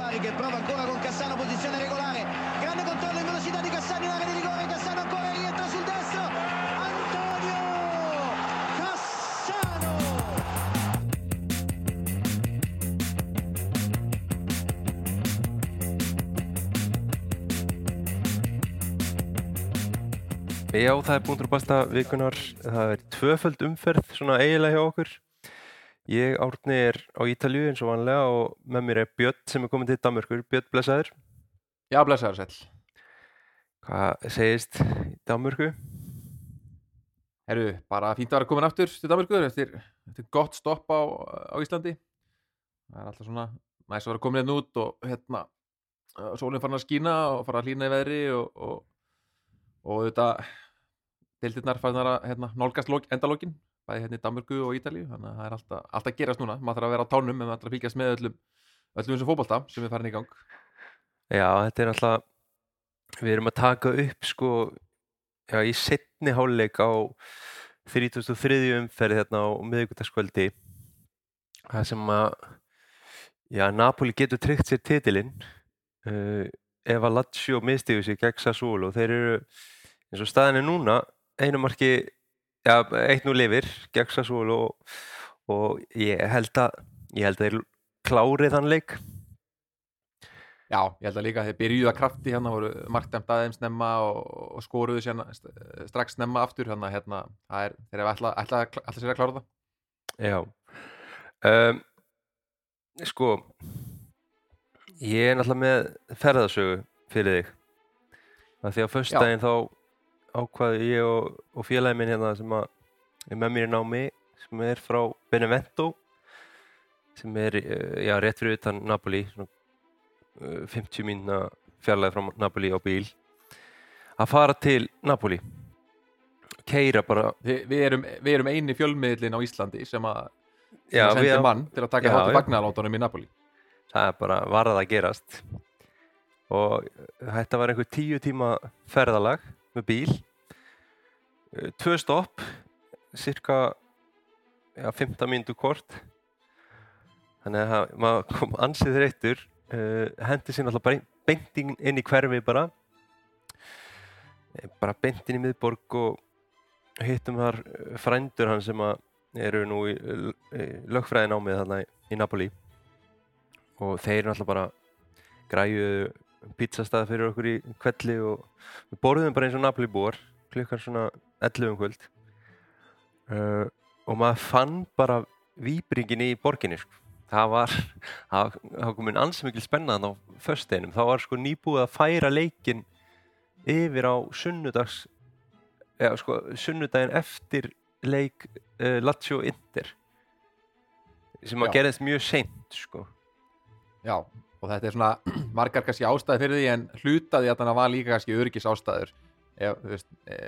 Bari che prova ancora con Cassano, posizione regolare. Grande controllo in velocità di Cassano in area di rigore. Cassano ancora rientra sul destro. Antonio Cassano! Já, það er til basta vikunar. Það er tvöföld umferð, svona eiginlega hjá okkur. Ég árni er á Ítalju eins og vanlega og með mér er Björn sem er komin til Danmörkur. Björn, blessaður. Já, blessaður sæl. Hvað segist í Danmörku? Herru, bara fínt að vera komin aftur til Danmarkur eftir, eftir gott stopp á, á Íslandi. Það er alltaf svona næst að vera komin hérna út og hérna sólinn farin að skína og fara að hlýna í veðri og, og, og þetta deildirnar farin að hérna, nálgast lok, endalókin bæði hérna í Danmörku og Ítalíu þannig að það er alltaf, alltaf gerast núna maður þarf að vera á tánum en maður þarf að fylgjast með öllum öllum þessum fótbolta sem er farin í gang Já, þetta er alltaf, við erum að taka upp sko, já, í setni háluleik á 33. umferð hérna á miðvíkudagskvöldi. Það sem að, já, Napoli getur tryggt sér titilinn uh, ef að Lazio mistiðu sig gegn Sassuolo. Þeir eru, eins og staðin er núna, einu marki, já, eitt nú lifir gegn Sassuolo og, og ég held að, ég held að þeir klárið þann leik. Já, ég held að líka þeir byrjuðu að krafti hérna, voru markdæmt aðeins snemma og, og skoruðu sérna, strax snemma aftur þannig að hérna, það er, þeir hefur alltaf, alltaf, alltaf sér að klára það. Já. Um, sko, ég er náttúrulega með ferðarsögu fyrir þig. Það því á föstudaginn þá ákvaði ég og, og félagi minn hérna sem að er með mér í námi sem er frá Benevento sem er, eh, já, rétt fyrir utan Napoli, svona uh, 50 mínuna fjarlæði frá Napoli á bíl. Að fara til Napoli. Keira bara. Við, við, erum, við erum eini fjölmiðlinn á Íslandi sem að Já, sem sendi við- mann til að taka Já, já. vagnarlátunum í Napoli. það er bara varð að gerast. Og þetta var einhver tíu tíma ferðalag með bíl. Eh, tvö stopp cirka ja, 15 mínútu kort. Þannig að maður kom ansið þreyttur uh, hendi sér náttúrulega bara beint inn í hverfi bara. Eh, bara beint inn í miðborg og hittum þar eh, frændur hann sem eru nú í, lögfræðin ámið þarna í, Napoli. Og þeir náttúrulega bara græjuðu pizzastað fyrir okkur í kvelli og við borðum bara eins og Napoli búar klukkan svona 11 um kvöld. Uh, og maður fann bara výbringin í borginni sko. það var það það var komin ansi mikil spennan á fösteinum þá var sko nýbúið að færa leikin yfir á sunnudags eða sko sunnudaginn eftir leik uh, Lazio Inter sem að gerðist mjög seint sko. Já, og þetta er svona margar kannski ástæði fyrir því en hlutaði að þannig var líka kannski öryggis ástæður ef, þú veist, e,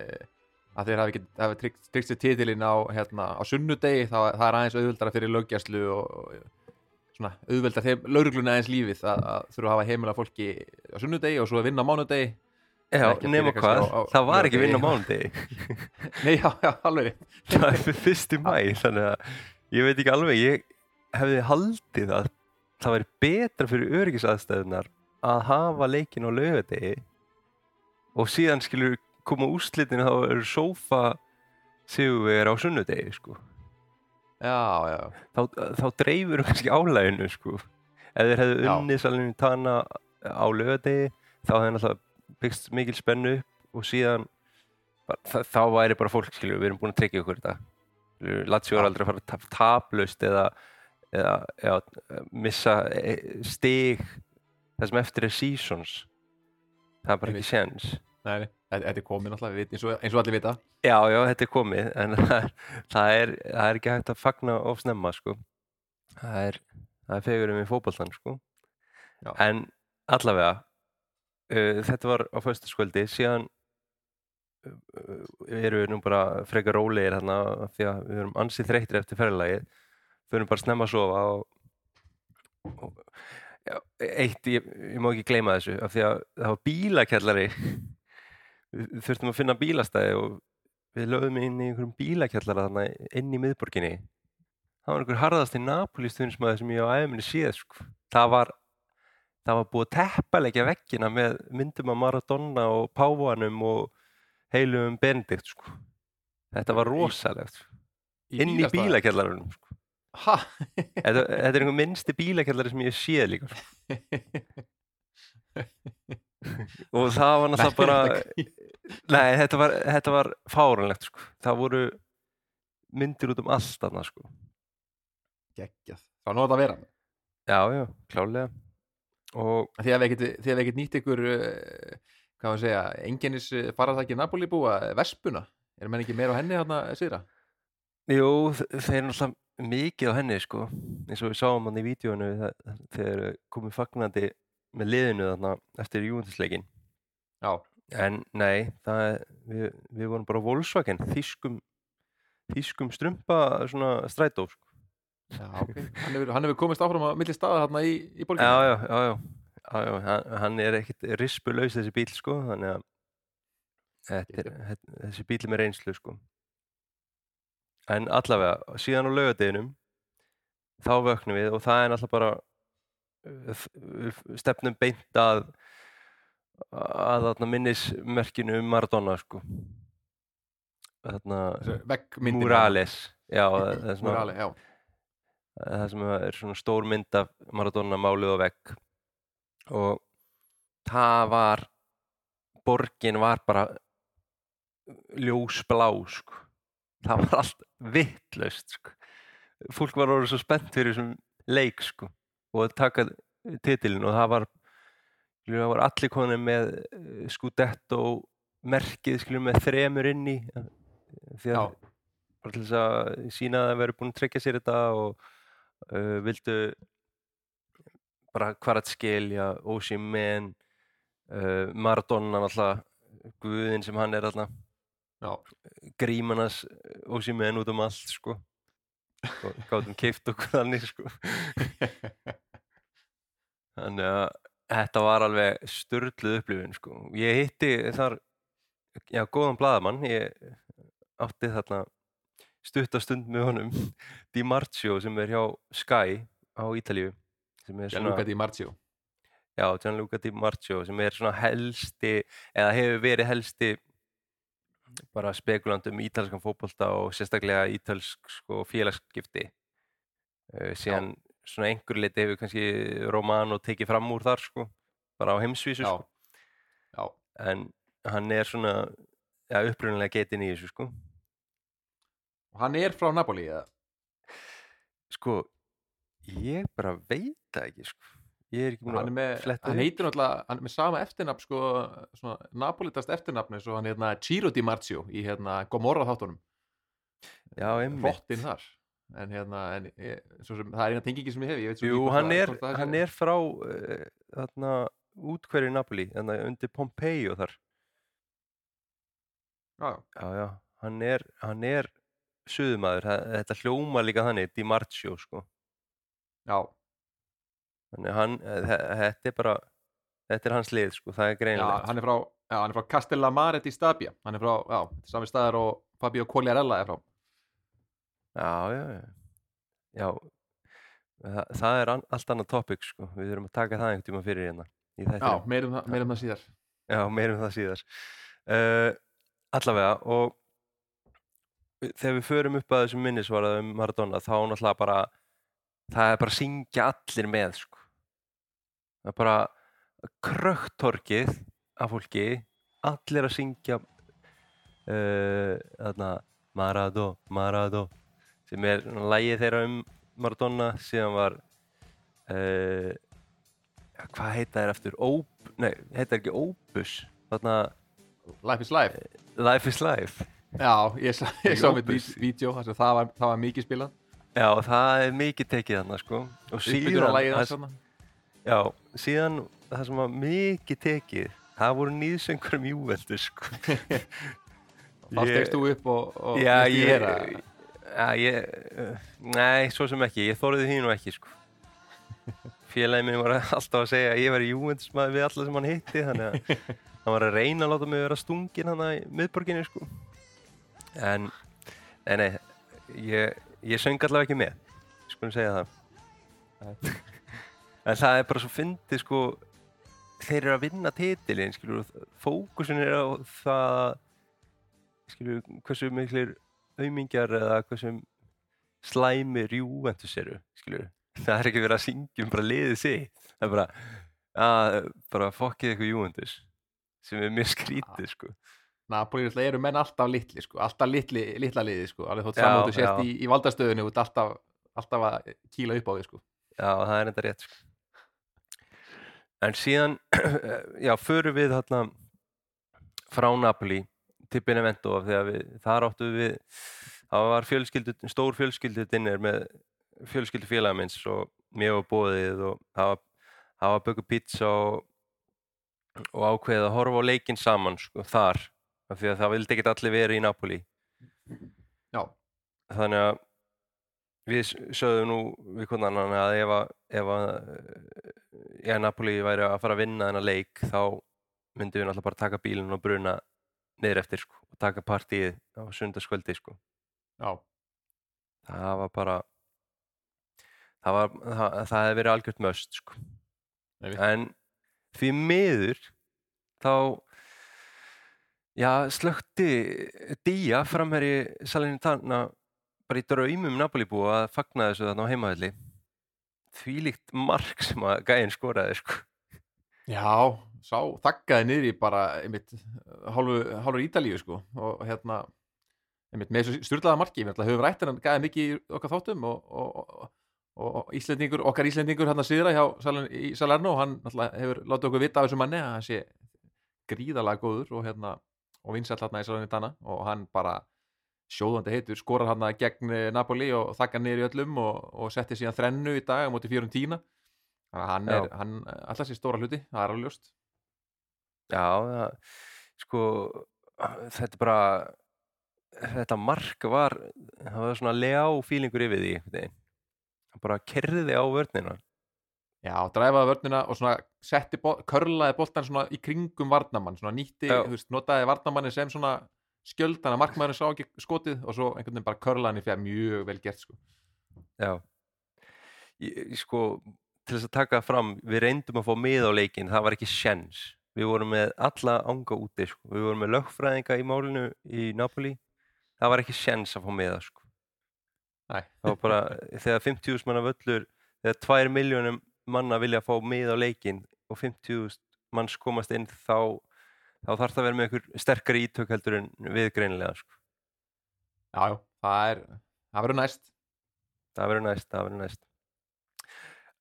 að þeir hafi, hafi tryggt sér titilinn á, hérna, á sunnudegi þá það er aðeins auðveldara fyrir löggjæslu og, og svona auðveldar þeim laurugluna aðeins lífið að, að þurfa að hafa heimila fólki á sunnudegi og svo að vinna á mánudegi. Já, nema hvað, á- á- það var ekki vinn á mánudegi. Nei, já, já, alveg það er fyrst í mæ þannig að ég veit ekki alveg ég hefði haldið að það væri betra fyrir öryggisaðstæðunar að hafa leikin á laugadegi og síðan skilur koma úrslitinu þá eru sófa sigurvegar á sunnudegi sko. Já, já, þá, þá dreifur kannski álæginu sko. ef þeir hefðu unnið salinu tana á laugadegi þá hefði náttúrulega byggst mikil spennu upp og síðan þa- þá væri bara fólk skilur við erum búin að tryggja okkur þetta Lazio er aldrei að fara tap, taplaust eða, eða, eða missa e- stig það sem eftir er seasons það er bara ekki séns nei, þetta er alltaf, við, eins, og, eins og allir vita. Já, já, þetta er komið en það er, það er, ekki hægt að fagna of snemma sko. það er, er fegurum í fótboltan sko. Já. en allavega uh, þetta var á föstaskvöldi síðan uh, eru við nú bara frekar rólegir hérna því að við erum ansið þreyttir eftir ferðalagið förum bara snemma að sofa og, og já, eitt, ég, ég má ekki gleyma þessu af því að það var bílakjallari við þurftum að finna bílastæði og við lögðum inn í einhverjum bílakjallara þarna inn í miðborginni það var einhver harðasti Napoli stundismæður sem ég á æfinni séð sko. það var það var búið að teppalegja veggina með myndum af Maradona og Páfanum og heilum Benedikt sko. þetta var Í- rosalegt sko. inn í bílakjallarunum sko. Ha? þetta, þetta er einhver minnsti bílakjallari sem ég sé líka sko. og það var náttúrulega bara nei, þetta var, þetta var fárunlegt sko. það voru myndir út um allt þarna sko. Geggjað. Það var nóg að vera. já, já, klálega og ekkert, þið hefði ekkert nýtt ykkur, uh, hvað var að segja, enginnis fararþækki Napoli búa, Vespuna. Er menn ekki meira á henni hérna síðra? Jú, þeir náttúrulega mikið á henni sko, eins og við sáum hann í vídjónu þe- þegar komið fagnandi með liðinu þarna eftir júndisleikin Já. en nei, það er, við, við vorum bara á Volkswagen, þýskum þýskum strumpa svona strætó sko. Já, ok. Hann hefur, hann hefur komist áfram á milli staða hérna í, í borginni. Já, já, já, já, já, já hann, er ekkit rispulaus þessi bíl sko, þannig að þetta þetta- þessi bíl er með reynslu sko. En allavega, síðan á laugardeginum þá vöknum við og það er náttúrulega bara uh, f- stefnum beint að að þarna minnismerkinu um Maradona sko. Já, það er sem er svona stór mynd af Maradona málið á vegg og það var borgin var bara ljósblá sko. Það var allt vittlaust sko. fólk var orðið svo spennt fyrir þessum leik sko, og að taka titilin og það var það var allir konið með eh, Scudetto merkið skilur, með þremur inn í eh, því að bara til þess að sína að það verið búin að tryggja sér þetta og uh, vildu bara Kvaratskhelia, Osimhen uh, Maradona náttúrulega guðinn sem hann er alltaf Grímanas Osimhen út um allt sko. Og gátum keift okkur þannig sko. Þannig að þetta var alveg störluð upplifun sko. Ég hitti þar já, góðan blaðamann. Ég átti þarna stuttastund með honum Di Marzio sem er hjá Sky á Ítalíu sem Gianluca Di Marzio. Já, Gianluca Di Marzio sem er svona helsti eða hefur verið helsti bara spekulant um ítalskan fótbolta og sérstaklega ítalsk sko, félagsskipti uh, síðan svona einhver leiti hefur kannski Romano tekið fram úr þar sko, bara á heimsvísu Já. sko. Já. en hann er svona ja, upprunnilega getinn í þessu sko. Og hann er frá Napoli, eða? sko ég bara veit það ekki sko. Ég er ekki er að fletta hann heitir náttúrulega, hann er með sama eftirnafn, sko, svona napolitast eftirnafn eins og hann hérna Ciro Di Marzio í hérna Gomorra þáttunum. Já, einmitt. Hrottinn þar. En hérna, en, ég, svo sem, það er eina tengingi sem ég hef, ég veit svo Jú, hvort hann er, það hann er frá uh, þarna útkverju Napoli, þarna undir Pompeii og þar. Já, já. Já, hann er, hann er suðumadur, þa- þetta hljóma líka þannig, Di Marzio, sko. Já, Þannig hann, eh, þe- þetta er bara, þetta er hans lið, sko, það er já, greinilegt. hann er frá, já, hann er frá Castellamare di Stabia. Hann er frá, já, sami staðar og Fabio Quagliarella er frá. Já, já, já. Já, það, það er an, allt annað topic, sko. Við þurfum að taka það einhvern tíma fyrir hérna. Í Já, meirum það, meirum það síðar. Já, meirum það síðar. Uh, allavega, og þegar við förum upp að þessum minnisvarað um Maradona, þá náttúrulega bara, það er bara að syngja allir með, sko. Það er bara kröktorkið af fólki, allir að syngja uh, þarna, Marado, Marado, sem er lægið þeirra um Maradona, síðan var, uh, hvað heita þeir aftur? Op, nei, heita þeir ekki Opus, þarna Life is life. Life is Life. Já, ég, sá- ég sá Opus. vídeo, sem það var, það var mikið spilað. Já, það er mikið tekið þarna, sko. Og síðan, já, síðan það sem var mikið tekið, það voru nýðsöngur um Juventus, sko. Þá stegst þú upp og, og Já, ég, heyra? já, ég, nei, svo sem ekki, ég þóriði því nú ekki, sko. Félagið minn var alltaf að segja að ég var í Juventus maður við alla sem hann hitti, þannig að hann var að reyna að láta mig vera stungin hann í miðborginni, sko. En, nei, nei, ég, ég söng allavega ekki með, skulum segja það. En það er bara svo fyndið sko þeir eru að vinna titilinn skilur fókusin er á það skilur hversu miklir aumingjar eða hversu slæmir Juventus eru skilur það er ekki verið að syngja um bara liðið sig það er bara að bara fokkið eitthvað Juventus sem er mjög skrítið sko. Napoli eru menn alltaf litli sko, alltaf litli, litla liði sko, alveg þótt Já, samáttu sést í, í valdastöðunni út alltaf, alltaf að kýla upp á því sko. Já, það er enda rétt sko. En síðan, já, förum við þarna frá Napoli til Benevento af því að við, þar áttu við, það var fjölskyldu, stór fjölskyldu dinnir með fjölskyldu félagminns og mér var bóðið og það var, það var böku pizza og, og ákveðið að horfa á leikinn saman sko, þar. Af því að það vildi ekkert allir verið í Napoli. Já, þannig að við sögðum nú við hvernig annan að ef að, ef að eh, ja, Napoli væri að fara að vinna þennan leik þá myndum við náttúrulega bara taka bílinn og bruna niður eftir sko, og taka partíið á sundarskvöldi sko. já, það var bara það, var, það, það hefði verið algjört möst sko. Einmitt. en því miður þá já, slökti Día framherri Salernitana bara í draumum Napoli búa að fagna þessu þarna á heimaðalli þvílíkt mark sem að gæinn skoraði sko. já, sá, þakkaði niður í bara, einmitt, hálfu, hálfu Ítalíu sko, og hérna, einmitt, með þessu styrlaða marki, við höfum rætt hennan, gæði mikið í okkar þáttum og, og, og, og Íslendingur, okkar Íslendingur hann að siðra hjá Salerno, hann hefur látið okkur vita af þessu manni að hann sé gríðalega góður og hérna, og vinsæll hérna í Salernitana og hann bara sjóðandi heitur, skorar hann gegn eh, Napoli og þakkar niður í öllum og, og setti síðan þrennu í dag á móti fjórum tína að hann er, hann alltaf sér stóra hluti, það er alveg ljóst. Já, það, sko þetta bara þetta mark var það var svona leá fílingur yfir því hann bara kerði á vörnina. Já, dræfaði vörnina og svona setti, bol, körlaði boltan svona í kringum varnamann, svona nýtti, þú veist, notaði varnamanni sem svona skjöld, þannig að markmaðurinn sá ekki skotið og svo einhvern veginn bara körlaði hann í fjær, mjög vel gert, sko. Já, ég, sko, til þess að taka fram, við reyndum að fá mið á leikinn, það var ekki sjens. Við vorum með alla anga úti, sko. Við vorum með lögfræðinga í málinu í Napoli, það var ekki sjens að fá miða, sko. Það var bara, þegar 50.000 manna völlur, þegar 2 miljónum manna vilja fá mið á leikinn og 50.000 manns komast inn, þá, þá þarf það að vera með einhver sterkari ítök heldur en við greinilega, sko. já, já, það er, það verður næst. Það verður næst, það verður næst.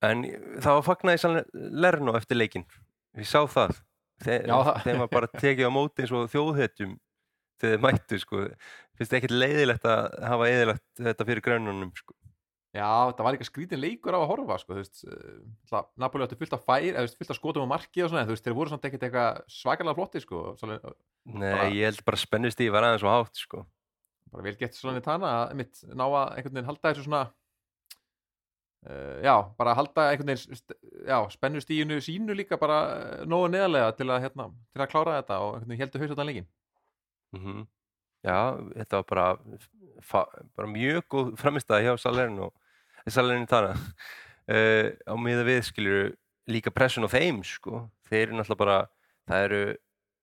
En það var fagnað í Salerno eftir leikinn. Ég sá það. Þe Já, Þeim var bara tekið á móti eins og þjóðhetjum þegar þeir mættu, sko. Finnst ekkert leiðilegt að hafa eðilegt þetta fyrir grænunum, sko. Já, það var eitthvað skrítin leikur á að horfa, sko, þú veist, uh, Napoli átti fullt af fær, eða fullt af skotum á marki og svona, þú veist, þeir voru samt ekkert eitthvað svakalega flotti, sko, Salen- Nei, Bara- ég held bara spennust í var aðeins og hátt, sko. bara vel gett svolítið tana að mitt ná að einhvern veginn halda þessu svona uh, já, bara halda einhvern veginn já, spennustíginu sínu líka bara nógu neðarlega til að, hérna, til að klára þetta og einhvern veginn heldur hausatan leikin Mm Já, þetta var bara, bara mjög góð framistæði hjá Salerno, Salerno Tana. Uh, á miða við skilur líka pressun á þeim, sko. Þeir eru náttúrulega bara, það eru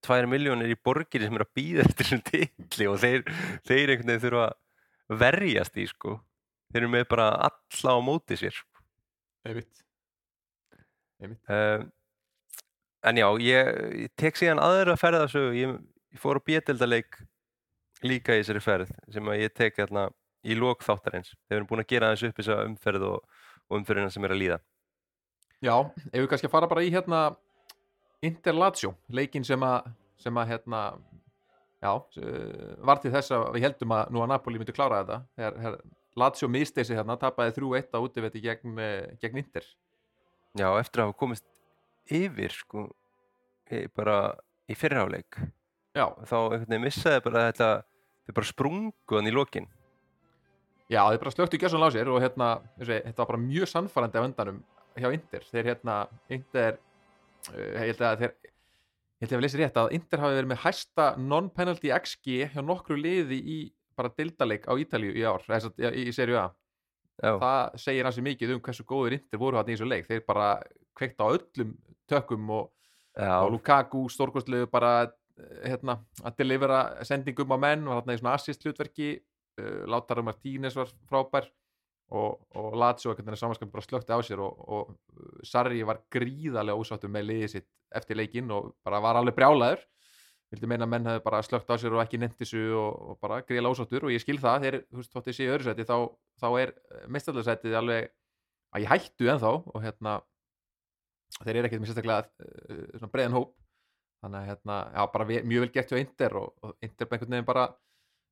tvær miljónir í borgiri sem eru að býða eftir þessum titli og þeir, þeir einhvern veginn þurfa að verjast í, sko. Þeir eru með bara alla á móti sér, sko. einmitt einmitt, Uh, en já, ég, ég tek síðan aðra ferðasögu, ég, ég fór á bjöldaleik líka í þessari ferð sem að ég tek hérna í lok þáttarins. Þeir eru búin að gera aðeins upp þessa umferð og, og umferðina sem er að líða. já, ef við kannski að fara bara í hérna Interlatio, leikin sem að sem að hérna já, uh, var til þess að við heldum að nú að Napoli myndi klára þetta þegar, þegar Lazio misti sig hérna, tapaði 3-1 á útivetti gegn, eh, gegn Inter Já, eftir að hafa komist yfir, sko, bara í fyrrháleik. já, Þá einhvern veginn missaði bara þetta, þau bara sprungu hann í lokin. Já, þeir bara slöktu gjössan á sér og hérna, þessi, þetta var bara mjög sannfærandi af öndanum hjá Inter. Þeir hérna, Inter, uh, ég held að þeir, ég held að við lesið rétt að Inter hafi verið með hæsta non-penalty XG hjá nokkru liði í bara dildaleik á Ítalíu í ár, þess að í, í serju A. Já, það segir hansi mikið um hversu góður Inter voru hann í þessu leik þeir bara kveikt á öllum tökum og, og Lukaku stórkostlegu bara eh, hérna, að delivera sendingum á menn og hérna í svona assist hlutverki Lautaro Martínez var frábær og, og Lazio einhvern veginn samanskapin bara slökti á sér og, og uh, Sarri var gríðarlega ósáttur með liðið sitt eftir leikinn og bara var alveg brjálaður. Vildi meina að menn hefði bara slökt á sér og ekki nefnt þessu og, og bara gríðarlega ósáttur og ég skil það þegar, þú veist, þótt ég sé í öðru sæti þá, þá er mestarlega alveg að ég hættu ennþá og hérna þeir eru ekkert með sérstaklega breiðan hóp. Þannig að hérna, já, bara mjög vel gert hjá Inter og, og bara einhvern veginn bara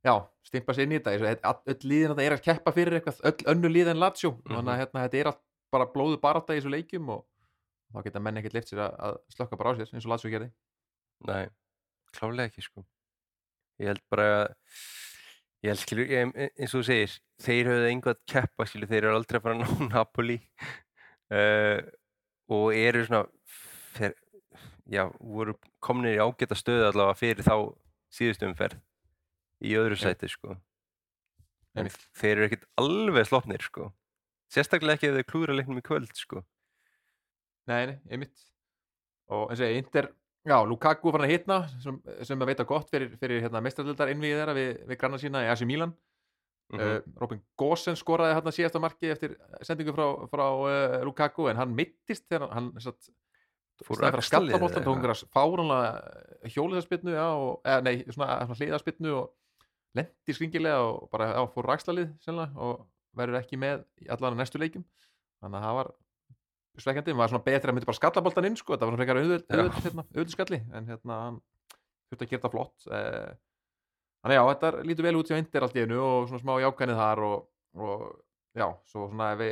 já, stimpa sér inn í þetta. Öll liðin þetta er að keppa fyrir eitthvað öll önnu lið en Lazio. Þannig að hérna, þetta er allt bara blóðu barátta í þessu leikjum og þá geta menn ekkert lift sér að, að slökka bara á sér eins og Lazio gerði. Nei, klálega ekki sko. Ég held bara að, ég held skilur, ég, eins og þú segir, þeir höfðu einhvað keppa, skilur, þeir eru aldrei að fara að ná Napoli. Uh, og eru svona, fer, já, voru komnir í ágæta stöðu allavega fyrir þá síðustu umferð í öðru sæti sko. En þeir eru ekkert alveg slopnir sko. Sérstaklega ekki ef þeir klúðra leiknum í kvöld sko. Nei, nei, einmitt og eins og ég, Inter, já, Lukaku fann að hitna sem, sem að veita gott fyrir, fyrir hérna, mestrarlildar innvíði þeirra við, við granna sína í AC Milan Mm uh, Robin Gosen skoraði hérna síðasta marki eftir sendingu frá, frá uh, Lukaku en hann mittist þegar hann satt, Fór að axlarliðið skalla bóltan eða tók einhverja fáránlega hjóliðarspinnu já, og, eða, nei, svona, svona hliðarspinnu og lendi skringilega og bara já, fór rækslalið sennilega og verður ekki með allan næstu leikjum. Þannig að það var svekkjandi, maður var svona betur að myndi bara skalla boltan inn sko, þetta var svona frekar auðvöld, hérna, skalli en hérna hann þurfti að gera þetta flott. Eh, þannig já, þetta lítur vel út hjá Inter allt í einu og svona smá jákænið þar og, og já, svo svona ef við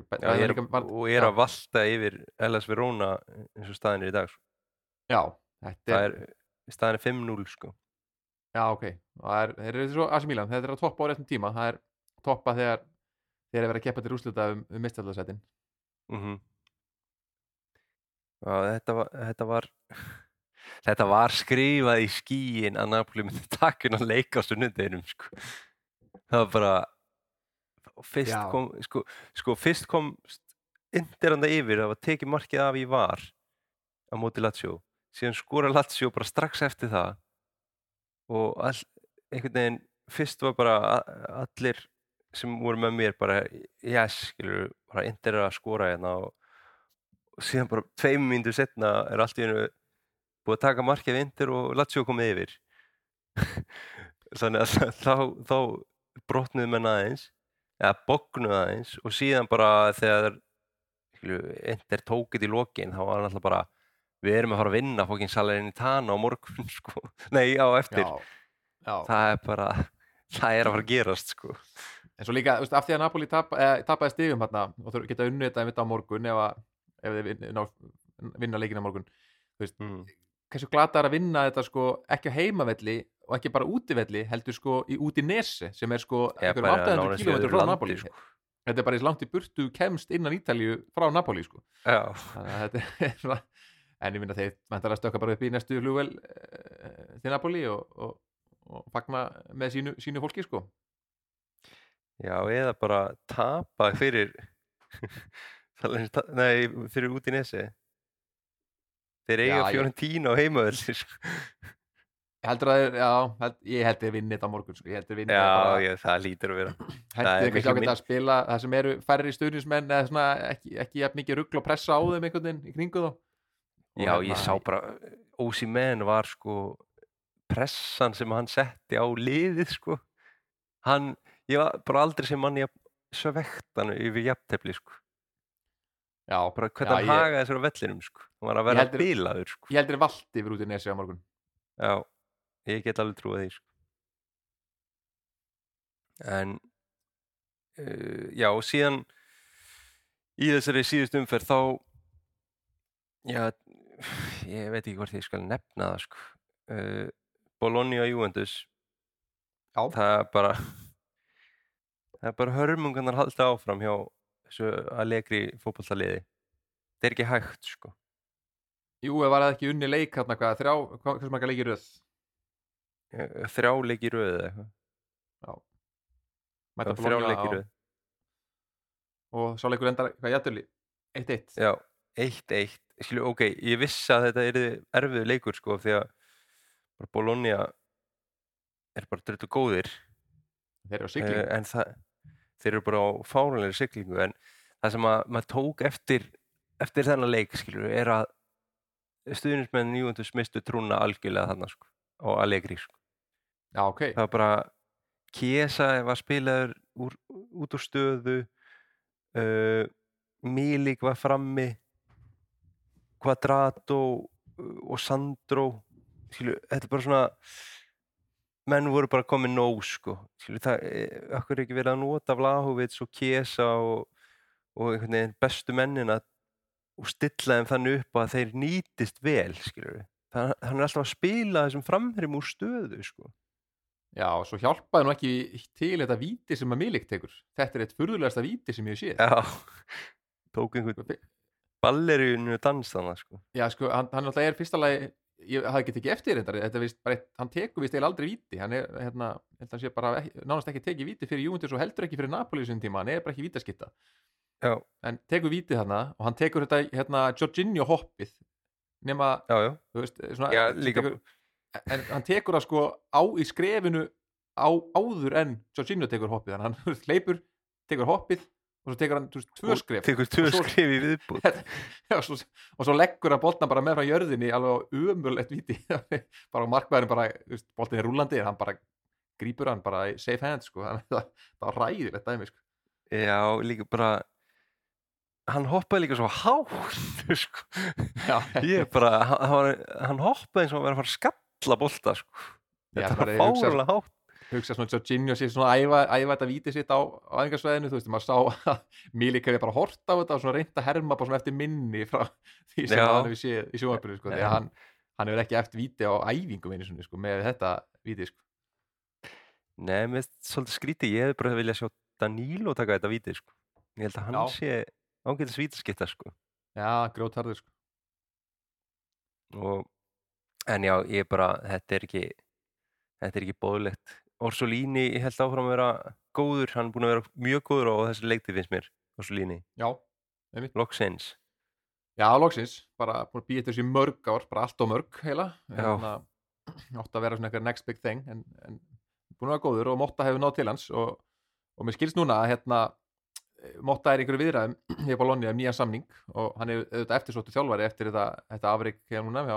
ég, Já, ég er, og er já, að valta yfir Hellas Verona eins og staðin er í dag sko. já, þetta er, er, staðin er 5-0 sko. Já, ok. Það er, þeir eru svo AC Milan, þetta er að toppa á réttum tíma. Það er toppa þegar þeir eru verið að keppa til úrslita um, um mistaldasettin mm þetta, var, þetta var þetta var skrifað í skíin að Napoli myndi taka inn að leika á sunnundeginum sko. það var bara fyrst Já. kom sko, sko fyrst kom indiranda yfir það var tekið markið af í var á móti Lazio. Síðan skora Lazio bara strax eftir það og all, einhvern veginn fyrst var bara allir sem voru með mér bara yes, skilur, bara er að skora hérna og, og síðan bara tveim mínútur setna er allt í hennu búið að taka markið Inter og Lazio komið yfir. Þannig að þá, þá brotnuðu menn aðeins eða bognuðu aðeins og síðan bara þegar Inter tókið í lokin þá var hann alltaf bara við erum að fara að vinna fókin salarinn í Tana á morgun sko. nei, á eftir já, já. það er bara það er að fara að gerast sko. En svo líka, þú veist, af því að Napoli tap, eh, tapaði stigum hérna og þau geta unnið þetta einmitt á morgun ef, að, ef þið vinna leikin á morgun mm. hversu glata er að vinna þetta sko ekki á heimavelli og ekki bara útivelli heldur sko í, út í Nesi sem er sko bara 800 nánast í km frá Napoli sko. þetta er bara í langt í burtu kemst innan Ítalíu frá Napoli sko já, þannig að þetta er svona en ég minna þeir mæntar að stökka bara upp í næstu flugvel uh, til Napoli og, og, og fagna með sínu, sínu fólki sko já, eða bara tapa fyrir nei, fyrir út í nesi þeir eiga Já, ég- Fiorentína á heimavelli sko. heldur að þeir, ég held þeir vinni þetta morgun sko. ég held þeir vinni já, bara já, það lítur að vera er þeir kannski minn- að spila það sem eru færri stuðnismenn eða svona ekki, ekki mikið rugl og pressa á þeim einhvern veginn í kringu þá já, hérna, ég sá bara Ósi menn var sko pressan sem hann setti á liðið sko. Hann, ég var bara aldrei sem mann ég svektan yfir jafntefli sko. Já, bara hvernig hann ég- hagaði þessar á vellinum sko. Hann var að vera heldur- bilaður sko. ég heldur valdi yfir út í nesi á morgun. Já, ég get alveg trúið því sko. En uh, já, og síðan í þessari síðust umferð þá já, ég veit ekki hvort ég skal nefna það sko. Uh, Bologna Juventus. Já. það er bara það er bara hörmungarnar halda áfram hjá þessu allegri fótballtaliði það er ekki hægt sko. Jú, ef var það ekki unni leik hérna hvað, þrjá, hvað, hversu marga leikir röð? Þrjá leiki röð eða eitthvað. Já, þrjá Bologna leiki á, röð. og sá leikur endar hvað jætturli 1-1 Já, 1-1 Skilu, ok, ég vissi að þetta er erfið leikur sko því að Bologna er bara dröldu góðir. Þeir eru á sigling uh, en það, þeir eru bara á fárunlega siglingu en það sem að maður tók eftir eftir þennan leik skilur er að stuðnismenn Júventus mistu trúna algjörlega þarna sko á Allegri sko. Já ok, það var bara Kiesa var spilaður úr, út úr stöðu uh, Milik var frammi Quadrato uh, og Sandro Skilu, þetta er bara svona menn voru bara komið nóg sko Skilu, það okkur er ekki verið að nota Vlahovits og Kiesa og, og einhvern veginn bestu mennina og stilla þeim þannig upp að þeir nýtist vel skilur hann er alltaf að spila þessum framherjum úr stöðu sko. Já og svo hjálpaði nú ekki til þetta víti sem að Milik tekur. Þetta er eitt furðulegasta víti sem ég séð. Já, tók einhvern ballerinu dans þannig sko. já sko, hann, hann alltaf er fyrsta lagi ég hafði ekki tekið eftir þetta, þetta víst bara hann tekur vist eða aldrei víti hann er, hérna, hann sé bara ekki, nánast ekki tekið víti fyrir Júventus og heldur ekki fyrir Napoli þessum tíma, hann er bara ekki vítaskitta Já, en tekur vítið þarna og hann tekur þetta hérna Jorginho hoppið nema, já, já, þú veist, svona Já, líka- tekur, en hann tekur það sko á í skrefinu á, áður en Jorginho tekur hoppið hann veist, hleypur, tekur hoppið og svo tekur hann, veist, tvö Og skref tekur tvö svo- skrif í viðbúð Já, svo, og svo leggur hann boltan bara með frá jörðinni alveg á umulett víti bara á markvæðinu bara, veist, boltin er rúlandi hann bara grípur hann bara í safe hand sko, það, það var ræðilegt dæmi sko. Já, líka bara hann hoppaði líka svo hátt sko. Ég bara, hann, hann hoppaði eins og var að fara að skalla bolta sko. Þetta var fárlega hátt hugsa svona Jorginho sér svona að æfa, æfa þetta víti sitt á, æfingarsvæðinu, þú veist, maður sá að Milik hefði bara hort á þetta og svona reynt að herma bara svona eftir minni frá því sem hann hefur séð í sjónvarpinu, sko, því að hann, hann hefur ekki eftir víti á æfingum einu svona, sko, með þetta víti, sko. Nei, mér finnst svolítið skrítið, ég hefði bara viljað sjá Danilo taka þetta víti sko. ég held að hann Já. sé ágætis vítaskitta sko. Já, grjótarður, sko. og, en já, ég bara þetta er ekki þetta er ekki bóðlegt Orsolini, held áfram að vera góður, hann er búin að vera mjög góður á þessi leikti finnst mér, Orsolini. Já, loksins. Já, loksins, bara búin að býja þessu í mörg ár, bara allt og mörg heila, Já. hérna, að vera svona eitthvað next big thing, en, en búin að vera góður og Motta hefur náð til hans og, og mér skilst núna að hérna, Motta er í einhverju viðræðum hér á Bologna um nýjan samning og hann er auðvitað eftirsóttu þjálfari eftir þetta, þetta afrik hér núna hjá,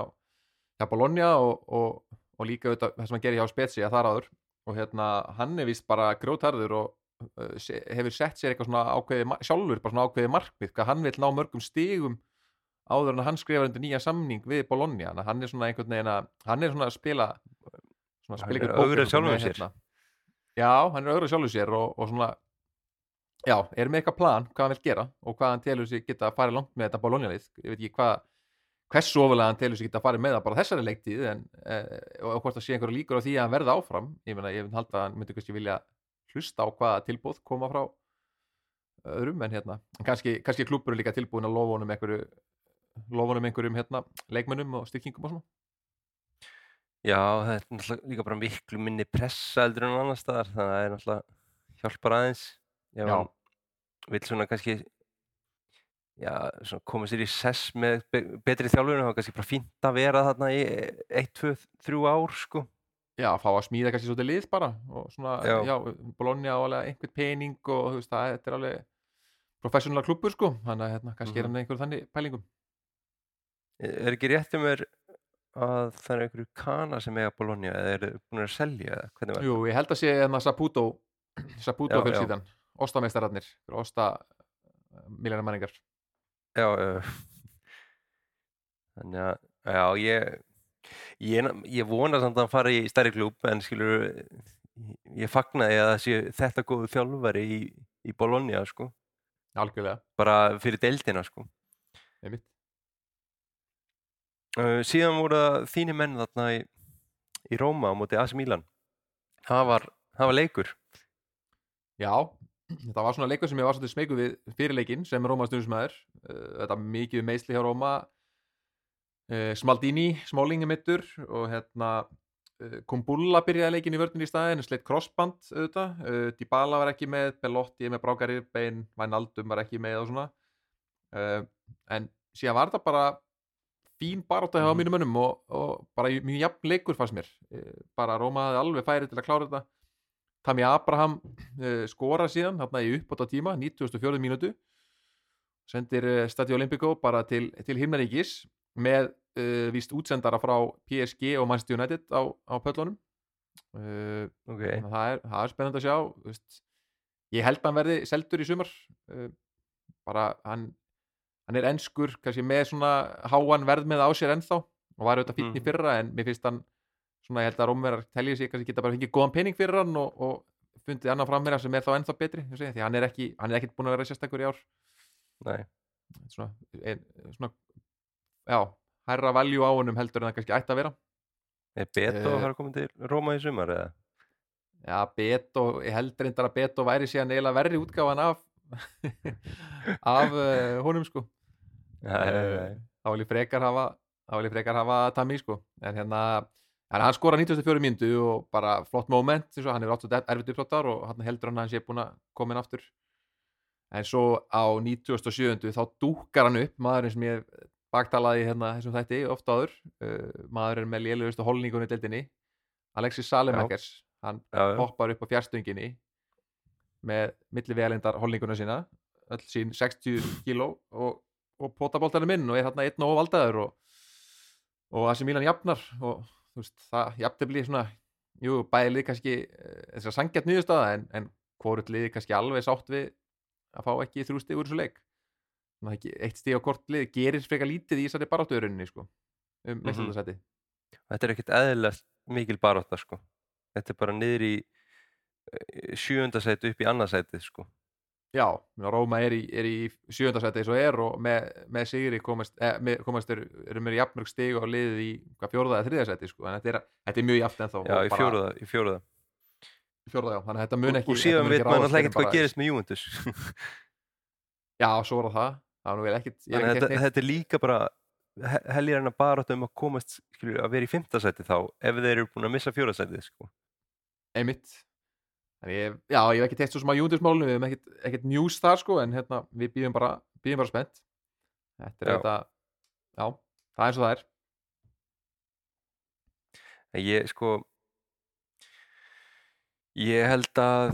hjá Bologna og, og, og líka auðvitað það sem hann gerir hjá Spezia þar áður og hérna hann er vist bara grjótarður og uh, hefur sett sér eitthvað svona ákveði sjálfur, bara svona ákveði markmið hvað hann vil ná mörgum stigum áður en hann skrifar undir nýja samning við Bologna hann er svona einhvern veginn að hann er svona að spila svona að spila með, sér. hérna. já, hann er öðru sjálfur sér og, og svona já, er með eitthvað plan hvað hann vil gera og hvað hann telur sig geta að fara langt með þetta Bologna-lið ég veit ekki hvað hversu ofalega hann telur sig geta að fara með það bara þessari leiktíð en, e, og hvort það sé einhverju líkur á því að hann verði áfram. Ég ég vil halda að hann myndi kannski vilja hlusta á hvaða tilbúð koma frá öðrum en hérna en kannski, kannski klúpur er líka tilbúin að lofa honum einhverju lofa honum einhverjum hérna leikmönnum og styrkingum og svona. Já, það er náttúrulega líka bara miklu minni pressa eldur en annar staðar þannig að það er náttúrulega hjálpar aðeins. Já. hann vill svona kannski já, koma sér í sess með be betri þjálfurinn þá er kannski bara fínt að vera þarna í 1, 2, 3 ár sko. Já, fá að smíða kannski svolítið lið bara og svona, já, Já. Bologna á alveg einhvern pening og þú veist, það þetta er alveg professional klubur sko, þannig að hérna, kannski er Mhm. hann einhverjum þannig pælingum. Er ekki rétt um mér að það er einhverju kana sem eiga Bologna eða eru búin að selja eða hvernig var Jú, ég held að sé hérna Saputo Saputo fjölskyldan, Óstameistararnir Ósta miljonar manningar Já, uh, þannig að, já, ég, ég, ég vona samt að hann fari í stærri klúb en skilur, ég fagnaði að sé þetta góðu þjálfari í, í Bologna, sko, algjörlega, bara fyrir deildina, sko. Uh, síðan voru þínir menn þarna í, í Róma á móti AC Milan. Það var, það var leikur. Já, þetta var svona leikur sem ég var svolítið smeyku við fyrir leikinn sem Róma stundismæður þetta mikið meisli hjá Róma. Uh, Smaldini, Smálingi mittur og hérna uh, Kumbulla byrjaði leikin í vörðin í staðin sleitt crossband auðvitað. Dybala var ekki með, Belotti með brákari bein, Wijnaldum var ekki með og svona. En síðan var þetta bara fín barátta hjá Mhm. mínum mönnum og, og bara mjög jafn leikur fannst mér. Bara Róma hafði alveg færi til að klára þetta Tami Abraham uh, skora síðan hérna í uppbóta tíma 94. mínútu sendir uh, Stadio Olimpico bara til, til himnaríkis með uh, víst útsendara frá PSG og Manchester United á, á pöllunum ok, þannig að það er, það er spennandi að sjá þú veist. ég held að hann verði seldur í sumar bara hann hann er enskur, kannski með svona háan verð með á sér ennþá og var auðvitað fínn í Mhm. fyrra en mér finnst hann svona ég held að Rómverjar telja sig kannski geta bara fengið góðan pening fyrir hann og, og fundið annan frammeira sem er þá ennþá betri segi, því hann er ekki, hann er ekkit búin að vera sérstakur í ár nei svona, ein, svona já, hærra valjú á honum heldur en það kannski ætti að vera er Beto Eh. að fara að koma til Róma í sumar eða? Já, Beto, ég held reyndar að Beto væri síðan eiginlega verri útgáfan af af uh, honum sko Nei, nei, Eh, nei. þá vil ég frekar hafa þá vil ég frekar hafa Tami sko en hérna, en hann skora 94 mínútu og bara flott moment og hann er átt erfitt uppsáttar og hann heldur hann að hann sé búin að koma inn aftur. En svo á 97. þá dúkar hann upp maðurinn sem ég baktalaði hérna þessum þætti ofta áður uh, maðurinn með lélugustu holningunni deildinni Alexis Salemakers. Hann Já, hoppar upp á fjárstönginni með milli vegalindar holninguna sína öll sín 60 kíló og, og potaboltanum inn og er þarna einn og valdaður og, og Asi Milan jafnar og þú veist, það jafntefli svona jú, bæði lið kannski eh, þess að sangjart nýðustada en, en hvort lið kannski alveg sátt við að fá ekki þrjú stig úr þessu leik eitt stig á hvort lið gerir frekar lítið í þessari baráttuðurinni sko, um Mhm. meðstöldasæti þetta er ekkert eðlilega mikil baróta sko. þetta er bara niður í eh, sjöunda sæti upp í annað sæti sko. Já, Róma er í, er í sjöndasæti eins og er og með, með sigri komast, eh, komast er, eru mér jafnmörg stig og liðið í hvað fjóraða eða þriðasæti sko, en þetta er, þetta er mjög jafnt ennþá já, og í fjóruða, í fjóruða. fjóraða, já, þannig að þetta mun ekki og síðan þetta mun veit maður alltaf en ekkert hvað bara- gerist með Juventus Já, svo er það, það er nú vel ekkit þannig að þetta, þetta er líka bara he- heljar en að baróta um að komast skilur, að vera í fimmta sæti þá ef þeir eru búin að missa fjóra sæti sko. einmitt ég, já, ég hef ekki teitt svo sem að júndismálunum við hefum ekkit, ekkit news þar sko en hérna, við býðum bara, býðum bara spennt. Þetta er þetta Já, það er eins og það er. Ég sko ég held að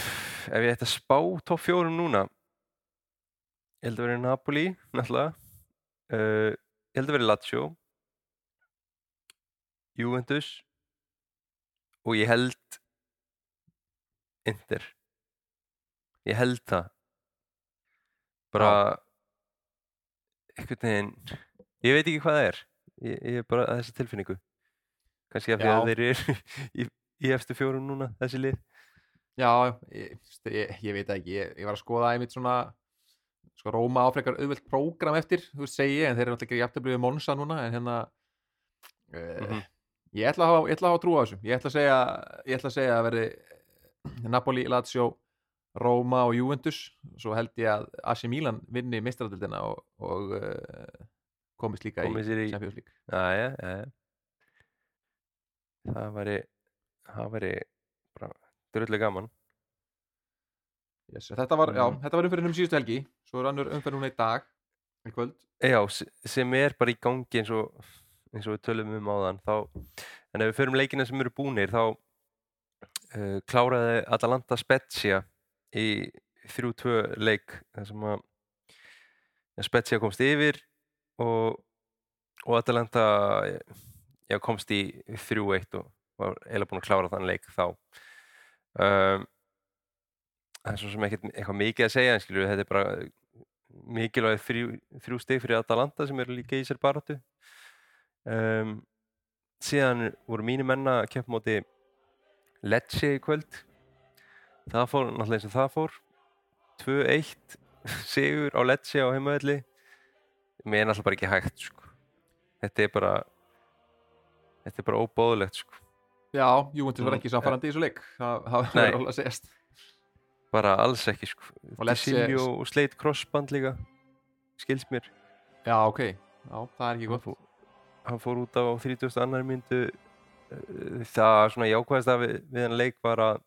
ef ég ætti að spá topp fjórum núna ég held að vera Napoli náttúrulega uh, ég held að vera Lazio Juventus og ég held Inter. Ég held það. Bara einhvern veginn ég veit ekki hvað það er. Ég, ég er bara að þessa tilfinningu. Kannski af því að þeir eru í, í eftir fjórum núna þessi lið. Já, ég, ég, ég veit ekki, ég, ég var að skoða einmitt svona sko Róma áfrekar auðvelt prógram eftir, þú veist segi ég, en þeir eru alltaf ekki jafntöflið við Monsa núna, en hérna uh, að hafa, ég ætla að hafa trú á þessu, ég ætla að segja ætla að segja að verði Napoli, Lazio, Róma og Juventus, svo held ég að AC Milan vinni mistradildina og, og uh, komist líka komið sér í í Champions League Jæja, jæja. Það væri, það væri bara drullu gaman. yes, Þetta var, já, Mm. þetta var umferðin um síðustu helgi svo er annur umferð núna í dag í kvöld Já, sem er bara í gangi eins og, eins og við tölum um áðan. Þá, en ef við förum leikina sem eru búnir, þá uh, kláraði Atalanta Spezia í 3-2 leik þar sem að Spezia komst yfir og, og Atalanta já, komst í 3-1 og var eiginlega búin að klára þann leik þá. Um, það er svo sem ekkert eitthvað mikið að segja, en skilur þetta er bara mikilvæg þrjú, þrjú stig fyrir Atalanta sem eru líka í sér baráttu. Um, síðan voru mínu menna að keppa móti Lecce í kvöld. Það fór náttúrulega eins og það fór. 2-1 sigur á Lecce á heimavelli. Mér er náttúrulega bara ekki hægt, sko. Þetta er bara, þetta er bara óbóðulegt, sko. Já, Juventus var Mm, ekki samfærandi í þessu leik það það verður alveg að segjast Bara alls ekki, sko. Silvio og sleit crossband líka, skilst mér. Já, ok, já, það er ekki gott hann fór út á 30. annar myndu það svona jákvæðast að við, við hann leik var að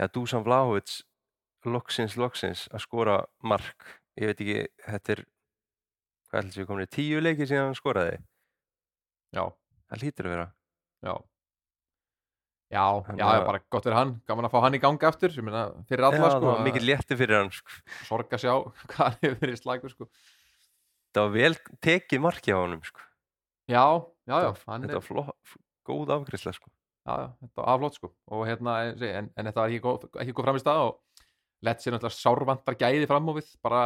ja, Dusan Vlahovic loksins, loksins að skora mark ég veit ekki, þetta er hvað ætlis við komin í tíu leiki síðan hann skoraði já, það hlýtur að vera já Já, já, að- bara gott fyrir hann, gaman að fá hann í ég meina, fyrir alla, Já, sko, var mikið létti fyrir hann sko. sorg að sjá hvað hann hefur verið slagur, sko. Það var vel tekið marki á honum sko. Já, já, já, Þetta- var flott, góð afgriðsla sko. já, já, þetta var aflót, sko, og hérna, en, en þetta var ekki góð, ekki góð fram í stað og lett sér náttúrulega sárvantar gæði fram á við, bara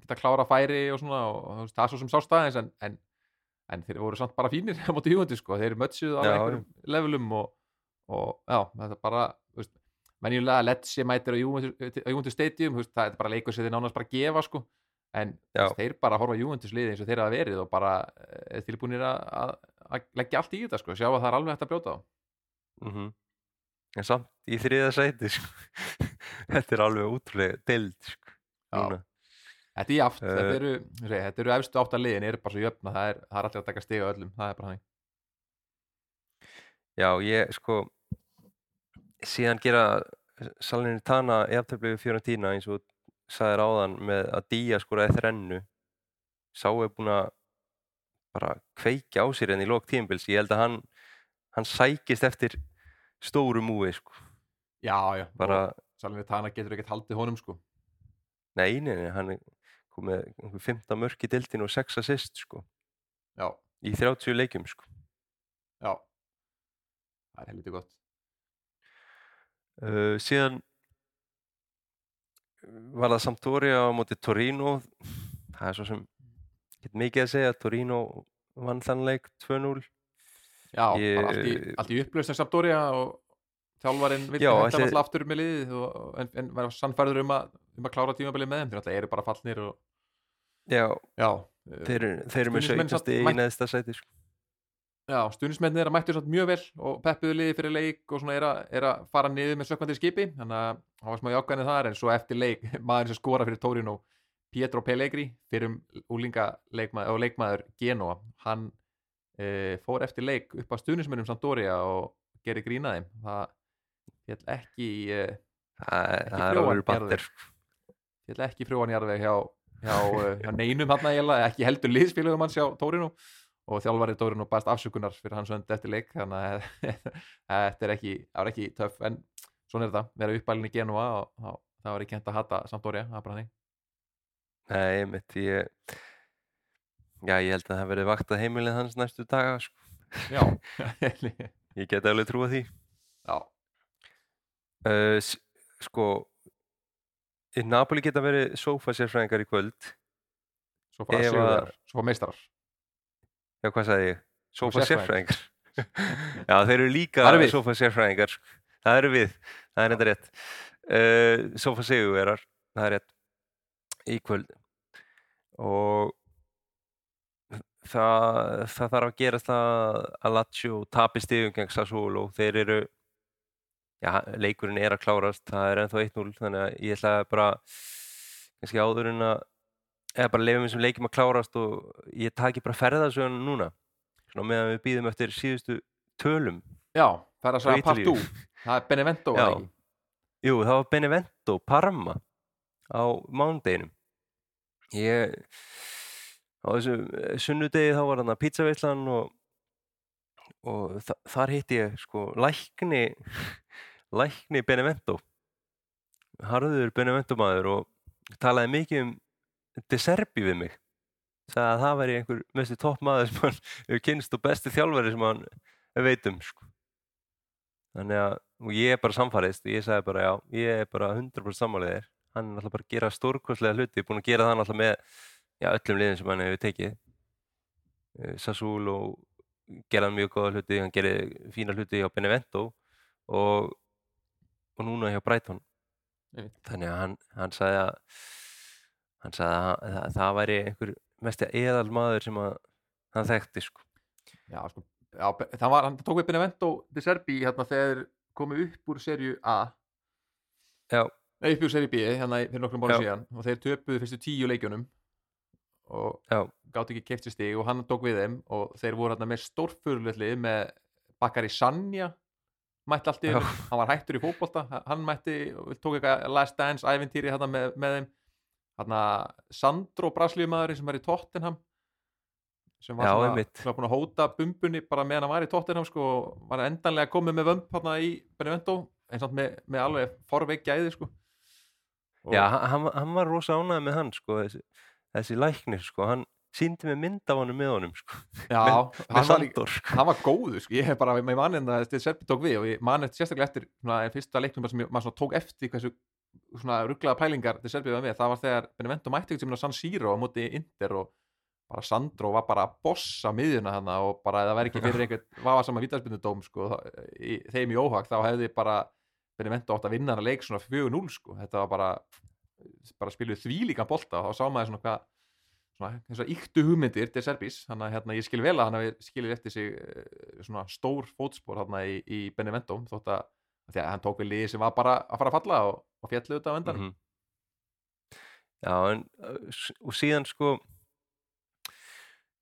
geta klára færi og svona, og, það er svo sem sástæðins, en, en, en þeir voru samt bara fínir á móti júandi, sko, þeir mötsuðu á Já, einhverjum levelum og, og, já, þetta er bara, þú veist, menjulega lett sér mætir á júandi stadium, það er bara leikur sem þeir nánast bara gefa, sko, en veist, þeir bara horfa júandi liði eins og þeir hafa verið og bara er tilbúinir að, að, að leggja allt í þetta, sko, sjá að það er alveg hægt að brjóta á. mm en samt í þriða sæti sko. þetta er alveg útrúlega deild sko. Þetta er jaft, Eh. þetta eru, eru efstu átta liðin, eru bara svo jöfna, það er, það er allir að taka stiga öllum, það er bara hann. já, ég sko síðan gera Salinni Tana eftirblöfu Fiorentina eins og sagðir áðan með að Día skoraði þrennu sá er búin að bara kveikja á sér enn í lók tímbils ég held að hann, hann sækist eftir stóru múi sko. Já, já, bara, Salvini Tana getur ekkert haldið honum, sko. nei, nei, nei, hann komið einhver 15 mörk í dildin og 6 assist sko, Já, í 30 leikjum sko. já, það er helviti gott. Uh, síðan var það Sampdoria á móti Torino? Það er svo sem get mikið að segja. Torino vann þann leik 2-0 Já, Ég- allt í, upplösn sem Sampdoria og þjálfarinn vildi ætli- alltaf aftur með liðið og, en, en var sannfærður um að, um að klára tímabilið með þeim, þeir alltaf eru bara fallnir og, já, já, þeir, eru- þeir eru með Stuðningsmenn 17 samt stig í neðsta sæti sko. Já, stuðnismennir er að mættu mjög vel og peppuðu liði fyrir leik og svona er að, er að fara niður með sökkvandi skipi, þannig að hann var smá jákvæðinu þar, en svo eftir leik maður sem skora fyrir Torino, Pietro Pellegri fyrir úlinga leikmaður, og leikmaður Genoa, hann e, fór eftir leik upp á stuðnismennum Sampdoria og gerir grínaði það fjall ekki e, það, Ekki það er frjóan fjall ekki frjóan hjá, hjá, eh, hjá neinum hann eiginlega, ekki heldur liðsfélögum hans hjá Tórinu og þjálfari Tórinu baðast afsökunar fyrir hans önd eftir leik þannig að þetta er ekki, var ekki töff en svona er þetta, vera uppælinn í Genua og þá, það var ekki hent að hata Sampdoria, það er bara þannig. Nei, mitt ég já, ég held að það verði vakt að heimilið hans næstu daga sko. já, ég get alveg trúa því. Já, uh, sko Napoli geta verið sofa sérfræðingar í kvöld. Að- sigurðar, svo fara meistarar Já, hvað sagði ég? Sofa sérfræðingar. Já, þeir eru líka sofa sérfræðingar. Það eru við. Það er enda rétt. Uh, sofa sigurverar. Það er rétt. Í kvöld. Og það, það þarf að gera það að Lazio tapi stigum gegn Sassuolo. Þeir eru, já, leikurinn er að klárast. Það er ennþá 1-0. Þannig að ég ætla bara, kannski áður en að eða bara lefum þessum leikjum að klárast og ég taki bara ferðasögun núna svona meðan við býðum eftir síðustu tölum. Já, það er að segja part 2 Ítalíu. það er Benevento Já. Jú, það var Benevento, Parma á mándeginum ég á þessu eh, sunnudegi þá var hann að pizzaveislan og, og þa þar hitti ég sko lækni lækni Benevento. Harður Benevento maður og talaði mikið um De Serbi við mig sagði að það væri einhver mestu topp maður sem hann hefur kynst og besti þjálfari sem hann veit um sko. þannig að og ég er bara samfæriðist og ég sagði bara já, ég er bara 100% sammálið þér hann er náttúrulega bara að gera stórkostlega hluti búin að gera það náttúrulega með já, öllum liðin sem hann hefur tekið Eh, Sassuolo gerði hann mjög góða hluti, hann gerði fína hluti hjá Benevento og, og núna hjá Einmitt. þannig að hann, hann sagði að hann sagði að, að, að það væri einhver mest eðal maður sem að hann þekkti sko. Já, sko, já, það var, hann tók við Benevento de Serbi hérna þegar komu upp úr serju A já, Nei, upp úr serju B, hérna fyrir nokkrum bónu Já. síðan og þeir töpuðu fyrstu tíu leikjunum og Já. gátt ekki keift sér stig og hann tók við þeim og þeir voru hérna með stórfurulitli með Bakari Sanja mætti allt í Já. hennu, hann var hættur í fótbolta hann mætti, og tók eitthvað last dance ævintýri hérna með, með þeim hérna Sandro Braslíumæðurinn sem er í Tottenham sem var, Já, svona, var búin að hóta bumbunni bara meðan hann var í Tottenham sko, og var endanlega komið með vömb hérna í Benevento en samt með, með alveg forveik gæði sko. Og- Já, hann- hann, var rosa ánægð með hann sko, þessi, þessi læknir sko, hann síndi með mynd af honum með honum sko, já, með hann var, líka- Sandor sko. hann var góður sko. ég hef bara, með mann en það Stið Serbi tók við og ég man eftir sérstaklega eftir svona, fyrsta leiknum sem ég, svona tók eftir hversu svona rugglaða pælingar var með, það var þegar Benevento mætti ekki sem San Siro á móti Inter og bara Sandro var bara að bossa miðjuna hana og bara það væri ekki fyrir einhvern vafa saman vítaspindudóm sko, í, þeim í óhag þá hefði bara Benevento átt að vinna hana leik svona 4-0 sko, þetta var bara bara spiluð þvílíkan bolta og þá sá maður svona hvað svona, þessar yktu hugmyndir til Serbís þannig að hérna, ég skil vel að hann hafi skilið eftir sig eh, svona stór fótspor hérna í, í Benevento þótt að, að að hann tók við liði sem var bara að fara að falla og, og fjallu þetta á endan Mhm. Já, en og síðan sko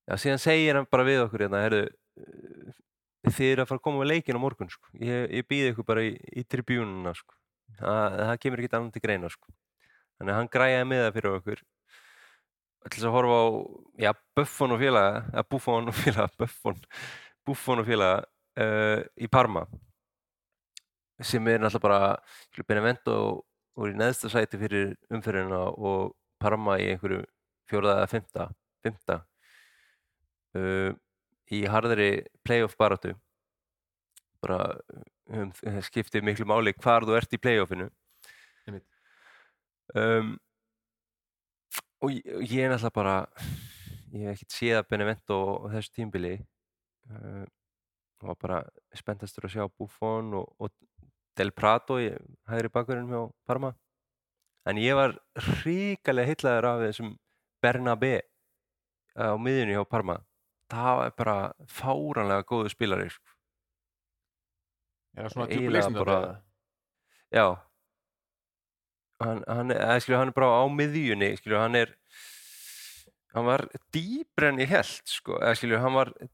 já, síðan segir hann bara við okkur hérna, herru þið eru að fara að koma með leikin á morgun sko. ég, ég býði ykkur bara í, í tribúnuna sko. það, það kemur ekkert annan til greina sko. þannig að hann græjaði með það fyrir okkur þess að horfa á já, Buffon og félaga eða Buffon og félaga Buffon, Buffon og félaga uh, í Parma sem er náttúrulega bara Benevento voru í neðsta sæti fyrir umferðina og Parma í einhverju fjórða eða fymta, fymta uh, í harðari playoff baráttu. Bara um, skiptir miklu máli hvar þú ert í playoffinu. Um, og ég, og ég er náttúrulega bara ég hef ekkert séð að Benevento á þessu tímbili uh, og var bara spenntastur að sjá Buffon og, og Del Prato í hægri bakverðinum hjá Parma. En ég var ríkalega heitlaður af þessum Bernabé á miðjunni hjá Parma. Það var bara fáranlega góðu spilari sko. er það svona tjúkuleysnum bara- já. Hann, hann, skilju, hann er bara á miðjunni skilju, hann er hann var dýbr en ég held sko, skilju, hann var eh,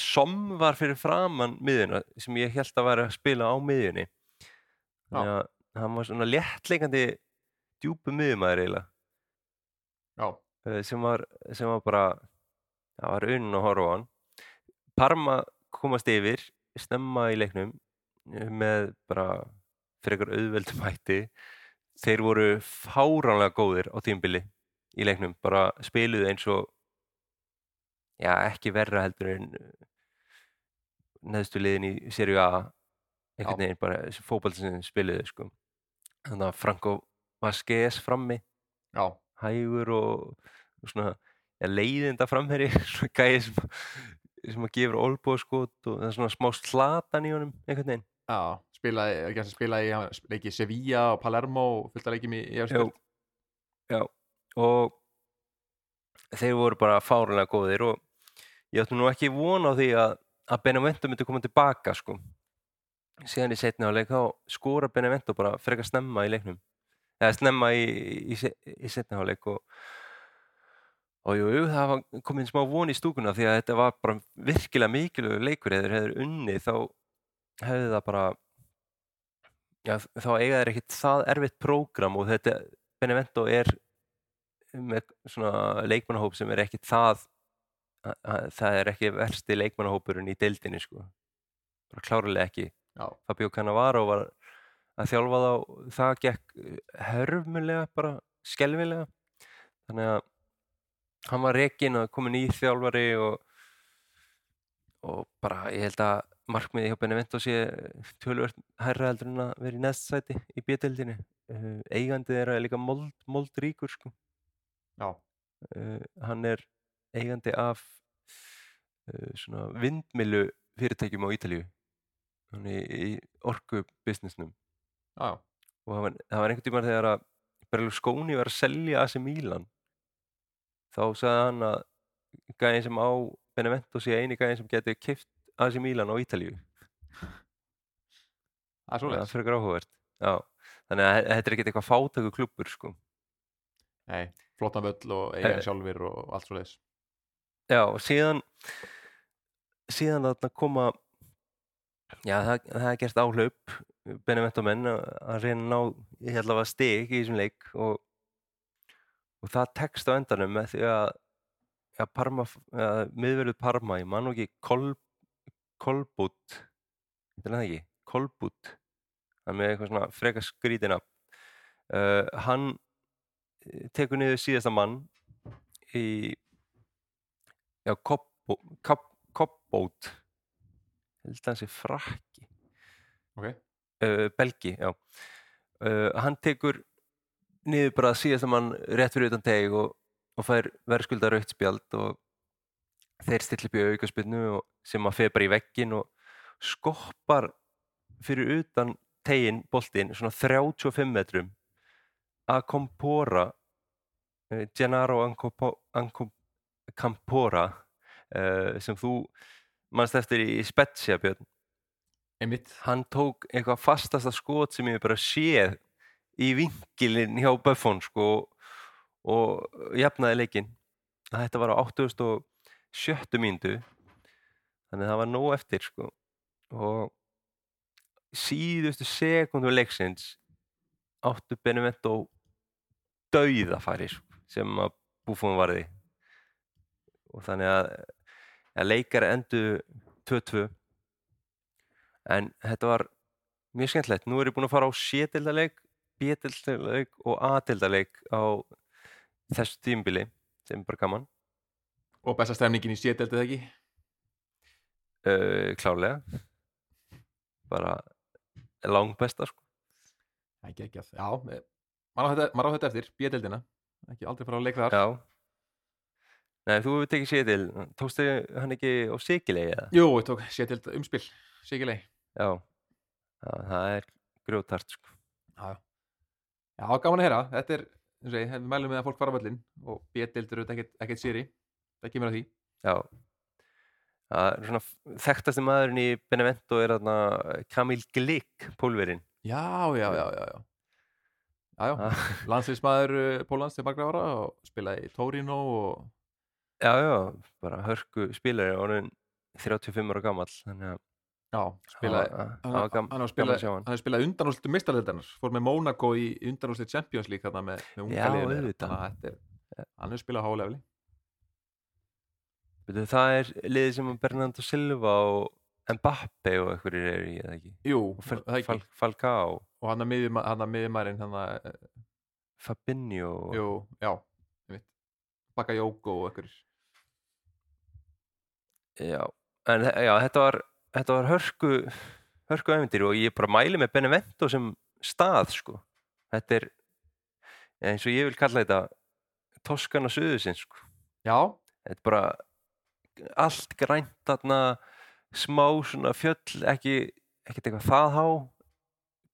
som var fyrir framann miðjuna sem ég held að vera að spila á miðjunni. Þannig að hann var svona léttleikandi djúpu miðjumæður eiginlega. Já, eh, sem var, sem var bara það var unn að horfa á hann. Parma komast yfir snemma í leiknum eh, með bara frekar auðveldum hætti. Þeir voru fáránlega góðir á tímbili í leiknum, bara spiluðu eins og já, ekki verra heldur en neðstu liðin í Serie A einhvern veginn bara fókbaltin sem spiluðu sko. þannig að Franco Vasquez frammi. Já, hægur og, og svona ja, leiðinda framherri svona gæði sem, sem að gefur olbóðskot og það er svona smá slatan í honum einhvern veginn. Já spilaði, spilaði leikið Sevilla og Palermo og fullt að leikjum í, í eftir Já, og þeir voru bara fárunlega góðir og ég átti nú ekki von á því að, að Benevento myndi koma tilbaka sko. síðan í setni á leik þá skora Benevento bara frekar snemma í leiknum eða snemma í, í, í setni á leik og og jú, það var komin smá von í stúkuna því að þetta var bara virkilega mikilvægur leikur eða hefur unnið þá hefði það bara já, þá eiga þeir ekkit það erfitt prógram og þetta Benevento er með svona leikmannahóp sem er ekkit það að- að- það er ekki versti leikmannahópurinn í deildinni sko. Bara klárlega ekki. Já, Fabio Cannavaro var að þjálfa þá það gekk hörmulega bara skelfilega. Þannig að hann var rekinn og komin í þjálfari og, og bara ég held að markmiði hjá Benevento sé tölvöld hærra heldur en að vera í næst sæti í bjöldinni uh, eigandi er líka mold, moldríkur sko. já, uh, hann er eigandi af uh, svona vindmilu fyrirtækjum á er í, í orku businessnum já, og það var, það var einhvern tímann þegar að Berlusconi var að selja AC Milan þá sagði hann að gæðin sem á Benevento sé eini gæðin sem geti kipt AC Milan á Ítalíu. Það er það er fyrir Já, þannig að þe- þetta er ekkert eitthvað fátæku klubbur sko. Nei, flottan völl og eiga Eh. sjálfur og allt svo leiðis Já, og síðan síðan þarna koma já, það, það er gert áhlaup Benevento menn að að reyna að ná ég held að var stig í þessum leik og, og það tekst á endanum með því að ja, Parma, ja, miðverðið Parma ég man nú ekki Kol, Kolbút þetta er það ekki? Kolbút það er með eitthvað svona frekar skrítina uh, hann eh, tekur niður síðasta mann í já, Koppbót. Held að hann sé frakki. Ok, uh, Belgi, já. Uh, hann tekur niður bara síðasta mann rétt fyrir utan teg og, og fær verðskulda rautt spjald og þeir stilli upp í aukaspinnu og sem að feð bara í veggin og skoppar fyrir utan tegin boltinn svona 35 metrum. Að kompora uh, Gennaro Ancopo- Campora uh, sem þú mannst eftir í Spezia Björn? Einmitt. Hann tók eitthvað fastasta skot sem ég bara séð í vinkilinn hjá Buffon sko og jafnaði leikinn. Þetta var á 87. mínútu þannig að það var nóg eftir sko. Og síðustu sekundu leiksins áttu Benevento dauðafæri sem að Buffon varði og þannig að, að leikar endu 2-2 en þetta var mjög skemmtilegt. Nú er ég búinn að fara á C-dildaleik B-dildaleik og A-dildaleik á þessu tímbili sem bara gaman. Og besta stemningin í sételdið ekki? Uh, klárlega. Bara langbesta sko. ekki ekki að, já eh, maður á þetta, maður á þetta eftir, bjödeldina ekki aldrei fara að leika þar. Já Nei, þú hefur tekið C-dild, tókstu hann ekki á Sigilegi eða? jú, ég tók sételd umspil, sigilei Já, já það er grjótart sko. já, já. já, gaman að heyra þetta er, eins og ég, við mælum með að fólk fara á völlin og bjödeldur eru ekkert, ekkert séri það kemur að því Já Það er svona þekktasti maðurinn í Benevento er þarna Kamil Glik, pólverinn já, já, já, já, já. Já, já, Ah. landsliðsmaður uh, Pólans til margra ára og spilaði í Torino og Já, já, bara hörku spilari orðin 35 ára gamall þannig að hann hann hefur að spilað, hann hann undanúrslitum mistaröldarnar fór með Monaco í undanúrslit Champions League þarna með, með unga liðinu. er, hann hefur spilað hálefli Það er liðið sem Bernardo Silva og Mbappe og einhverjir eru í, eða ekki? Jú, og Fal það ekki. Fal Falcao, og hann að miðjumærin hann að, Fabinho og- jú, já einmitt. Bakayoko og einhverjir Já, en já, þetta var, þetta var hörku, hörku æfindir og ég bara mæli með Benevento sem stað, sko. Þetta er, eins og ég vil kalla þetta, Toskana suðusins, sko. Já, Þetta er bara allt grænt þarna, smá svona fjöll, ekki, ekkert eitthvað það há,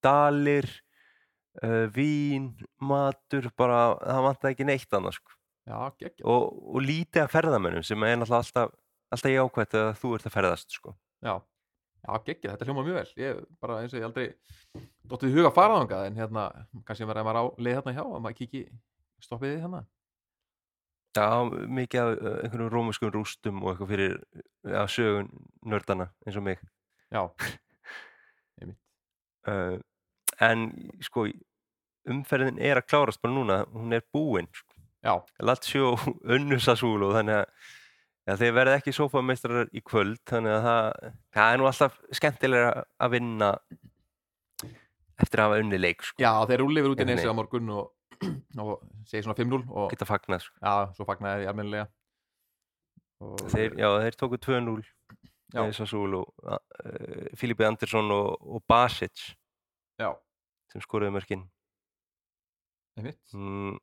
dalir, uh, vín, matur, bara, það vantar ekki neitt annað, sko. já, geggjað Og, og lítið af ferðamönnum sem er náttúrulega alltaf, alltaf jákvætt að þú ert að ferðast, sko. Já, já geggjað, þetta hljóma mjög vel ég bara eins og ég aldrei dóttið huga að fara þangað en hérna, kannski verður maður á leið hérna hjá að maður kíki stoppið þið hérna Já, mikið af uh, einhverjum rómuskum rústum og eitthvað fyrir ja, sögun nördana eins og mig. Já, einmitt Uh, en sko, umferðin er að klárast bara núna, hún er búin. Sko. Já, Lazio unnu Sassuolo, þannig að ja, þeir verða ekki sófameistrar í kvöld, þannig að það, það er nú alltaf skemmtilega að vinna eftir að hafa unni leik, sko. já þeir rúli yfir út í nesi á morgun og, og segir svona 5-0 og Geta fagnað, sko. já, svo fagnaði því almennilega og Þeir, já, þeir tóku 2-0 Já. með Sassuolo, uh, Filipe Andersson og, og Basic já, sem skoruðu mörkin. Mm,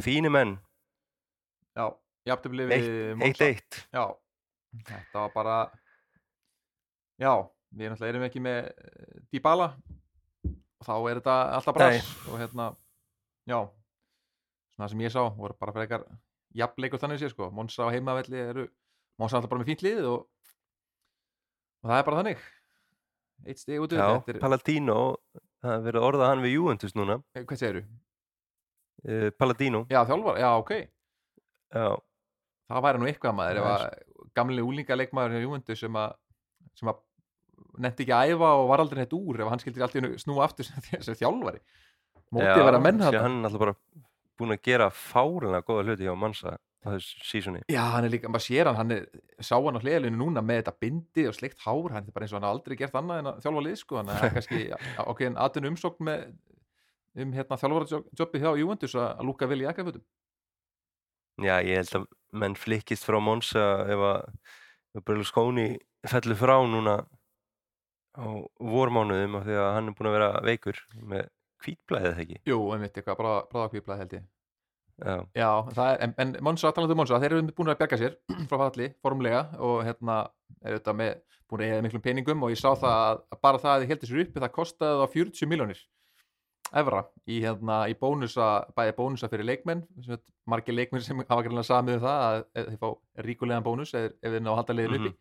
þínu menn, Já, jafntefli við eitt eitt. Já, þetta var bara Já, við náttúrulega erum ekki með eh, Dybala. Og þá er þetta alltaf brass og hérna, já. Svona sem ég sá, voru bara frekar jafnleikur þannig sé sko, Monsa og heimavelli eru, Monsa er alltaf bara með fínt lið og, og það er bara þannig. Eitt stig út Já, er, Palatino, það er verið að orða hann við Juventus núna. eh, hvað segirðu? uh, Palladino. Já, þjálfar, já, ok. Já, Það væri nú eitthvað maður ef að gamli úlinga leikmaður hjá Júventus sem að sem að nefndi ekki að æfa og var aldrei neitt úr ef hann skildi allt í hennu snúa aftur sem, sem þjálfari. Mótið já, að vera menn því hann er alltaf bara búin að gera fárlega góða hluti hjá sísoni Já, hann er líka, maður sér hann, hann er, sá hann á hliðalinu núna með þetta bindi og sleikt hár, hann er bara eins og hann aldrei gert annað en að þjálfa lið, sko, hann er kannski ákveðin atvinnu umsókn með um hérna þjálfarajobbi hjá Juventus að, lúka vel í ekkafötum. já, ég held að menn flikkist frá Monsa ef að Berlusconi fellur frá núna á vormánuðum af því að hann er búin að vera veikur með hvítblæðið eða ekki Jú, einmitt eitthvað, bráða, bráðakvíplað held ég. já, Já, er, en, en Monsa, talandi um Monsa, þeir eru búin að berga sér frá falli, formlega og hérna er þetta með, búin að eða miklum peningum og ég sá það að, bara það að þið heldur sér uppi, það kostaði það 40 miljónir evra í, hérna, í bónusa, bæði bónusa fyrir leikmenn, margir leikmenn sem hafa greinlega samið um það að, þeir fá ríkulegan bónus ef, ef þeir ná að halda liðin uppi.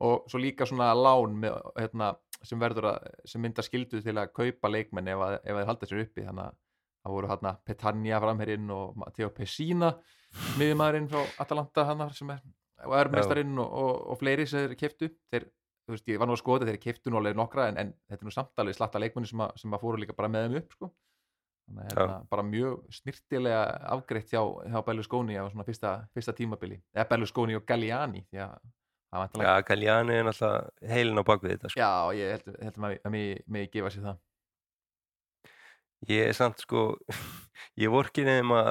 Og svo líka svona lán með, hérna, sem verður að, sem mynda skildu til að kaupa leikmenn ef, að, ef þeir halda sér uppi. Þannig að það voru hérna Petagna framherinn og Matteo Pessina miðjumæðurinn frá Atalanta hann sem er og ermestarinn og, og, og fleiri sem þeir keftu þeir, þú veist, ég var nú að skoða þeir keftu nú alveg nokkra en, en þetta er nú samtalið slatta leikmenni sem, sem að fóru líka bara með þeim upp sko. þannig að hérna, bara mjög snirtilega afgreitt hjá, hjá Berlusconi á svona fyrsta, fyrsta tímabili eða Berlusconi og Galliani já Galliani er náttúrulega heilin á bakvið þetta sko. Já, ég held, held að, mig gefa sér það ég er samt sko ég vorki nefnum að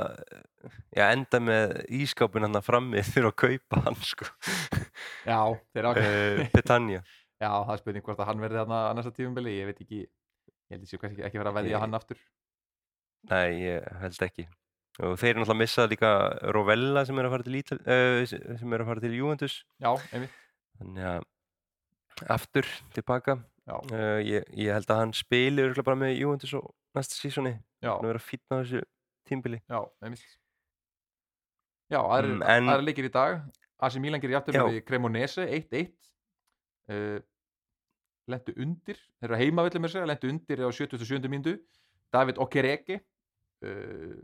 já, enda með ískápin hann að frammi þurfa að kaupa hann sko. Já, þeir ákveð uh, Petagna Já, það er spurning hvort að hann verði þarna að næsta tífumbili, ég veit ekki. Ég held að séu kannski ekki vera að veðja Ég- hann aftur. Nei, ég held ekki. Og þeir eru náttúrulega að missa líka Rovella sem er að fara til, Ítal, uh, sem er að fara til Juventus. Já, einmitt. Þannig að aftur tilbaka. Uh, ég, ég held að hann spili örugglega bara með Juventus og næsta sísoni já, hann er að á þessu tímbili já, einmitt. Já, aðrir, Mm, mm, aðrir leikir í dag. Asi Milan gerir Já. við Cremonese 1-1 uh, Lentu undir Þeir eru heima vilja mér segja, lentu undir á 77. mínútu. David Okereke uh,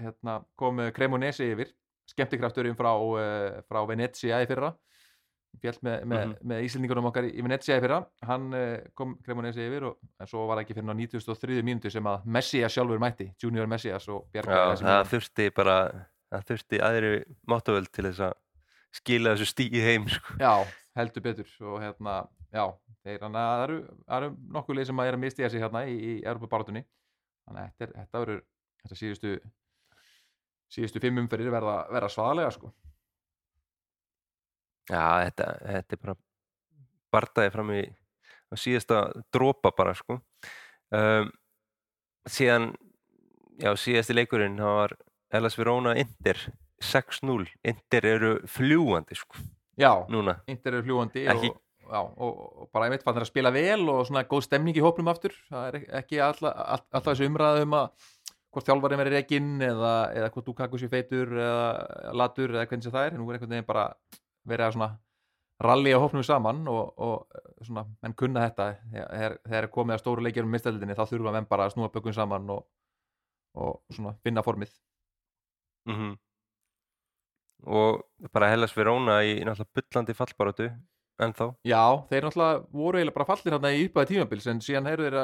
hérna, kom með Cremonese yfir. Skemmtikrafturinn frá, uh, frá Venezia í fyrra fjall með, með, Mhm. með íslendingunum okkar í Venezia í fyrra hann uh, kom Cremonese yfir og svo var ekki fyrir á 93. mínútu sem að Messias sjálfur mætti, Junior Messias og þessi það þurfti bara það þurfti aðri mátavöld til þess að skila þessu stíi heim sko. Já, heldur betur og hérna, já, þeir hann að það eru, eru nokkuð leið sem að er að mistiða sig hérna í, í Europabaratunni þannig að þetta, þetta verður þetta síðustu síðustu fimm umferðir verða, verða svaðalega sko Já, þetta, þetta er bara bardaði fram í síðasta dropa bara sko. um, síðan já, síðasti leikurinn það var Elas Verona Inter 6-0, Inter eru fljúandi sko, Já, núna. Inter eru fljúandi Ekki- og, já, og, og bara einmitt fannir að spila vel og svona góð stemning í hópnum aftur. Það er ekki alla, all, alltaf þessu umræðu um að hvort þjálfarinn verið rekinn eða, eða hvort Lukaku sé feitur eða latur eða hvernig það er. Nú er einhvern veginn bara verið að svona rally á hópnum saman og, og svona, menn kunna þetta. Þegar þegar er komið að stóru leikjum um mistældinni þá þurfa menn bara að snúa bökum saman og, og svona finna formið. Mm og bara Hellas Verona í náttúrulega bullandi fallbarátu ennþá. Já, þeir náttúrulega voru eiginlega bara fallir hérna í uppæði tímabils en síðan eru þeir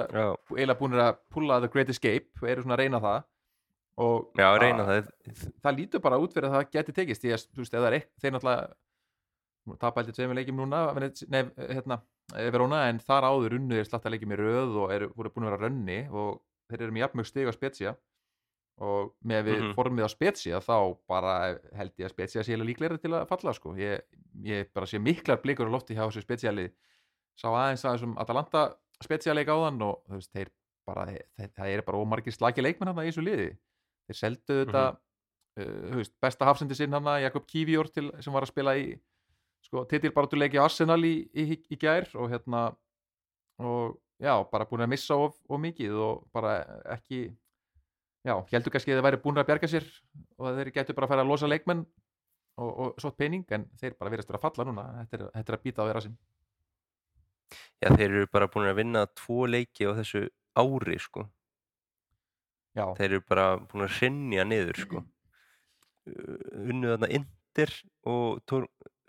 eiginlega búinir að pulla The Great Escape og eru svona að reyna það. Og já reyna að- það. það lítur bara út fyrir að það geti tekist því að þú veist, þeir náttúrulega heldur tveimur leikjum núna nei, hérna, eh, Verona, en þar áður unnu þeir slatta leikjum í röð og eru, búin að vera rönni og þeir eru með jafnmjög stig á Spezia og með við Mhm. formið á Spezia þá bara held ég að Spezia sé líklegri til að falla sko. ég, ég bara sé miklar blikur á lofti hjá þessu Spezia-lið sá aðeins að þessum Atalanta Spezia-leik áðan og þú veist, þeir bara, þeir, það er bara ómargir slagi leikmenn hann í þessu liði þeir seldu þetta uh, veist, besta hafsendi sinn hann Jakob Kivior til, sem var að spila í sko, titilbaratuleiki á Arsenal í, í, í gær og hérna og já, bara búin að missa of, of mikið og bara ekki já, heldur kannski að þeir væri búin að bjarga sér og þeir getur bara að fara að losa leikmenn og, og svo pening en þeir bara verðast að falla núna þetta er, þetta er að býta á þeirra sinn já, þeir eru bara búin að vinna tvo leiki á þessu ári sko. Já, þeir eru bara búin að hrinja niður sko. Uh, unnu þarna Inter og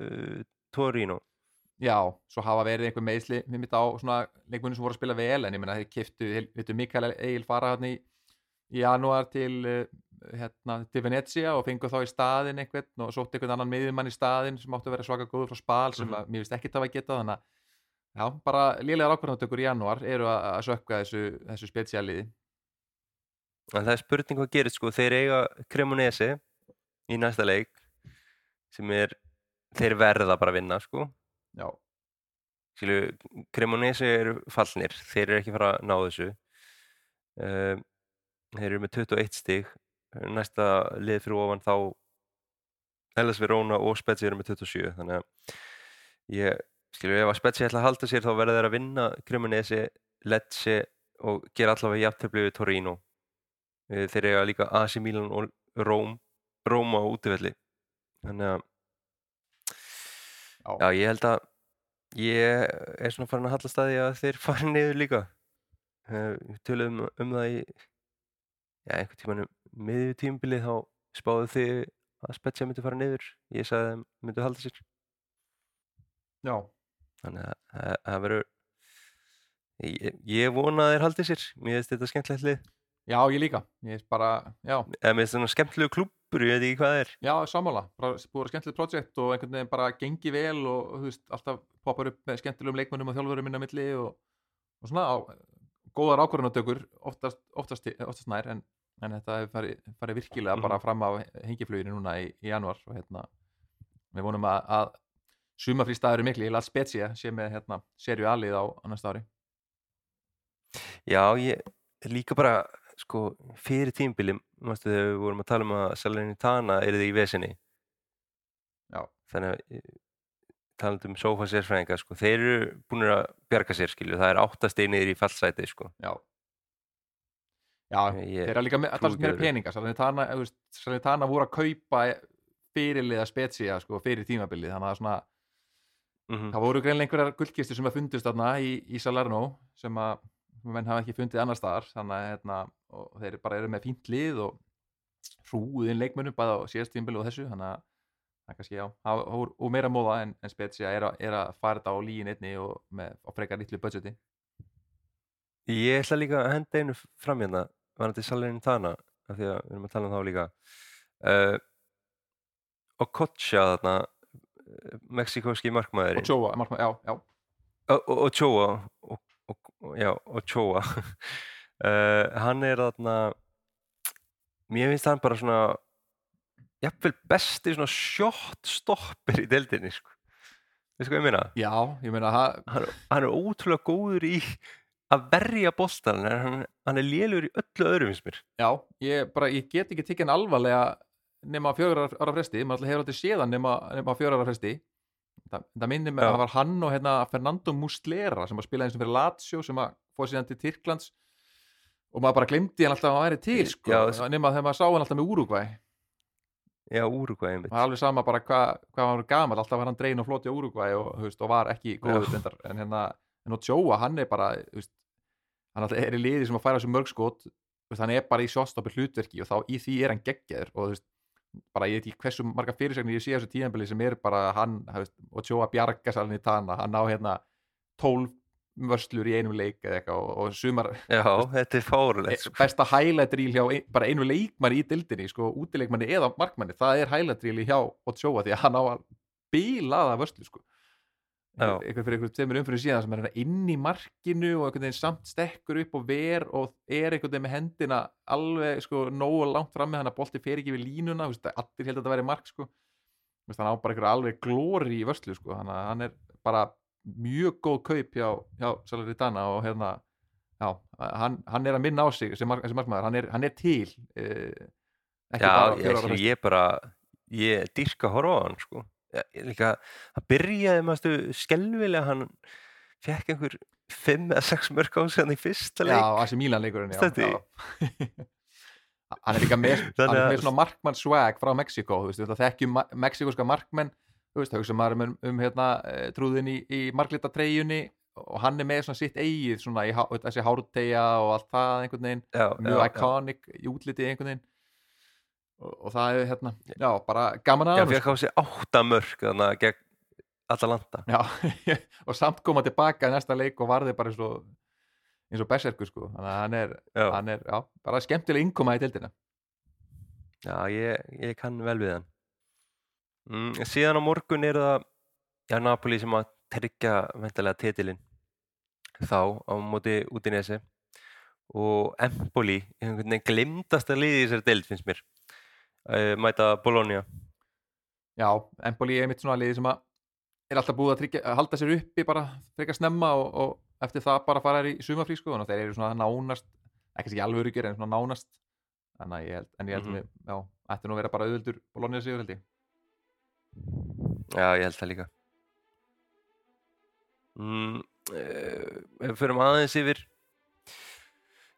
uh, Torino já, svo hafa verið einhver meðsli við mitt á svona leikmunni sem voru að spila vel en ég meina þeir kiftu, veitum Mikael Egil fara hann í, í janúar til uh, hérna, til Venezia og fengu þá í staðin einhvern og sótti einhvern annan miðjumann í staðin sem áttu að vera svaka góður frá spal sem Mhm. að, mér finnst ekki það að geta þannig að já, bara lélegar ákvörðantökur í janúar eru að, að sökka þessu, þessu spesialiði en það er spurning hvað gerist sko. þeir eiga Cremonese í næsta leik sem er þeir verða bara að vinna sko. já, Skilu, Cremonese eru fallnir þeir eru ekki fara að ná þessu. Um, þeir eru með 21 stig. Næsta lið fyrir ofan þá Hellas Verona og Spezia eru með 27 þannig að ég skilur ef að Spezia ætla að halda sér þá verða þeir að vinna Cremonese, Lecce og gera allavega jafntefli við Torino. Þeir eiga líka AC Milan og Róm Róma á útivelli. Þannig að Já. já, ég held að ég er svona farin að halla staði að þeir fari niður líka. Uh, við töluðum um það í já, einhvern tímanum miðju tímabili þá spáðu þið að Spezia myndi fara niður. Ég sagði að þeim myndu halda sér. Já, þannig að það- það verður ég, ég vona að þeir haldi sér. Mér finnst þetta skemmtilegt lið. Já, ég líka. Ég er bara, já, mér finnst þetta skemmtilegu klúbbur, ég veit ekki hvað það er. Já, sammála, bara búið að vera skemmtilegt projekt og einhvern veginn bara gengi vel og þú veist, alltaf poppar upp með skemmtilegum leikmönnum og þjálfurum minna milli og, og svona á, góðar ákvörðunatökur oftast, oftast, oftast nær en, en þetta hefur farið, farið virkilega bara fram á hengifluginu núna í, í januar og hérna við vonum að, að sumafrístaður mikli, La Spezia sé með hérna, serju alið á, á næsta ári. Já, ég líka bara sko, fyrir tímbili mástu þegar við vorum að tala um að Salernitana er þið í vesinni Já. þannig að eh, talandi um sofa sérfræðinga sko, þeir eru búin að bjarga sér skilju, það er áttastegi niður í fallsæti sko. Já Já, Ég þeir eru líka alltaf ekki meira peninga Salernitana, Salernitana voru að kaupa fyrirliða Spezia sko, fyrir tímabilið þannig að svona mm Það voru greinlega einhverjar gullkistur sem að fundist í, í Salerno sem að menn hafa ekki fundið annar staðar þannig að hérna, þeir bara eru með fínt lið og hrúðin leikmönnum bæða á síðast tímbil og þessu þannig að það kannski já, og meira móða en, en Spezia er, að- er að fara þetta á líin einni og með á frekar litlu budgeti. Ég ætla líka að henda einu fram hérna varandi Salernitana af því að við erum að tala um þá líka. Uh, og Kocha þarna eh, mexikóski og markmaðurinn. Tjóa, markmann, já, já, og, og Choa og, og, og, já, og Choa uh, hann er þarna mér finnst hann bara svona jafnvel besti svona shot stopper í deildinni sko. veistu hvað ég meina? já, ég meina Hann, hann er ótrúlega góður í að verja boltan en hann, hann er lélur í öllu öðrum finnst mér Já, ég, bara, ég get ekki tekið hann alvarlega nema fjögur ára fresti, maður alltaf hefur aldrei séðan nema, nema fjögur ára fresti það, það minnir mig að það var hann og hérna Fernando Muslera sem að spila eins og fyrir Lazio sem að fóð síðan til Tyrklands. Og maður bara glemdi hann alltaf að hann væri til sko, Já, nema þegar maður sá hann alltaf með Úrugvæ já, Úrugvæ einmitt. Og alveg sama bara hvað hva hann var gamal alltaf var hann drein og floti á Úrugvæ og, veist, og var ekki góður en hérna en og Jóa, hann er bara veist, hann alltaf er í liði sem að færa þessu mörgskot hann er bara í shotstoppi hlutverki og þá í því er hann geggjaður. Og þú veist, bara ég veit ekki hversu marga fyrirsegnir ég sé þessu tíðanbili sem er bara hann og Jóa bjarga salin í tana hann á hérna 12 vörslur í einum leik eða eitthvað og, og sumar já, þetta er fárulegt sko. besta reel hjá ein, bara einu leikmanni í dildinni sko, útileikmanni eða markmanni það er reel hjá Ochoa því að hann á að bílaða vörslu sko. Eitthvað fyrir eitthvað tveimur umfyrir síðan sem er inn í markinu og einhvern veginn samt stekkur upp og ver og er einhvern veginn með hendina alveg sko nógu langt fram með hann að bolti fer ekki við línuna, þú veist, allir held að þetta væri mark sko. Veist, hann á bara einhver alveg glóri í vörslu sko. hann, hann er bara mjög góð kaup hjá, hjá Salernitana og hérna já, hann, hann er að minna á sig sem, mark, sem markmaður, hann er, hann er til uh, ekki já, bara ég, ég bara ég dýrka að horfa á hann sko. Líka, það byrjaði maður stu skelvilega hann fekk einhver 5 eða 6 mörg á sig hann í fyrsta Já, leik. Asi Milan leikurinn já, Þetta í- já. Hann er líka með, hann er með svona markmann swag frá Mexiko, þú veist, þú veist, það þekkjum mexikoska markmenn, þú veist, hugsa maður um, um hérna, eh, trúðin í, í marglita treyjunni og hann er með svona sitt eigið svona í, þessi hártegja og allt það einhvern veginn já, mjög já, iconic í útliti einhvern veginn og, og það er hérna já, bara gaman að honum, fekk á sig átta mörg þannig að gegn Atalanta. Já, og samt koma tilbaka í næsta leik og varði bara eins og eins og berserkur sko. Þannig að hann er, hann er já, bara skemmtileg innkoma í deildina. Já ég, ég kann vel við hann. Mm, Síðan á morgun er það já, Napoli sem að tryggja væntalega titilinn. Þá á móti út í nesi og Empoli einhvern veginn glimtast að liði í þessari deild finnst mér mæta Bologna. Já, Empoli er mitt svona liði sem er alltaf búið að, tryggja, að halda sér uppi bara frekar snemma og, og eftir það bara fara þær í sumafrí sko að þeir eru svona nánast ekki ekki alveg öryggir en svona nánast að ég held, en ég held mm við, já, ætti nú að vera bara auðvöldur Bologna sigur held ég. Já, ég held það líka. Mm, Ef við förum aðeins yfir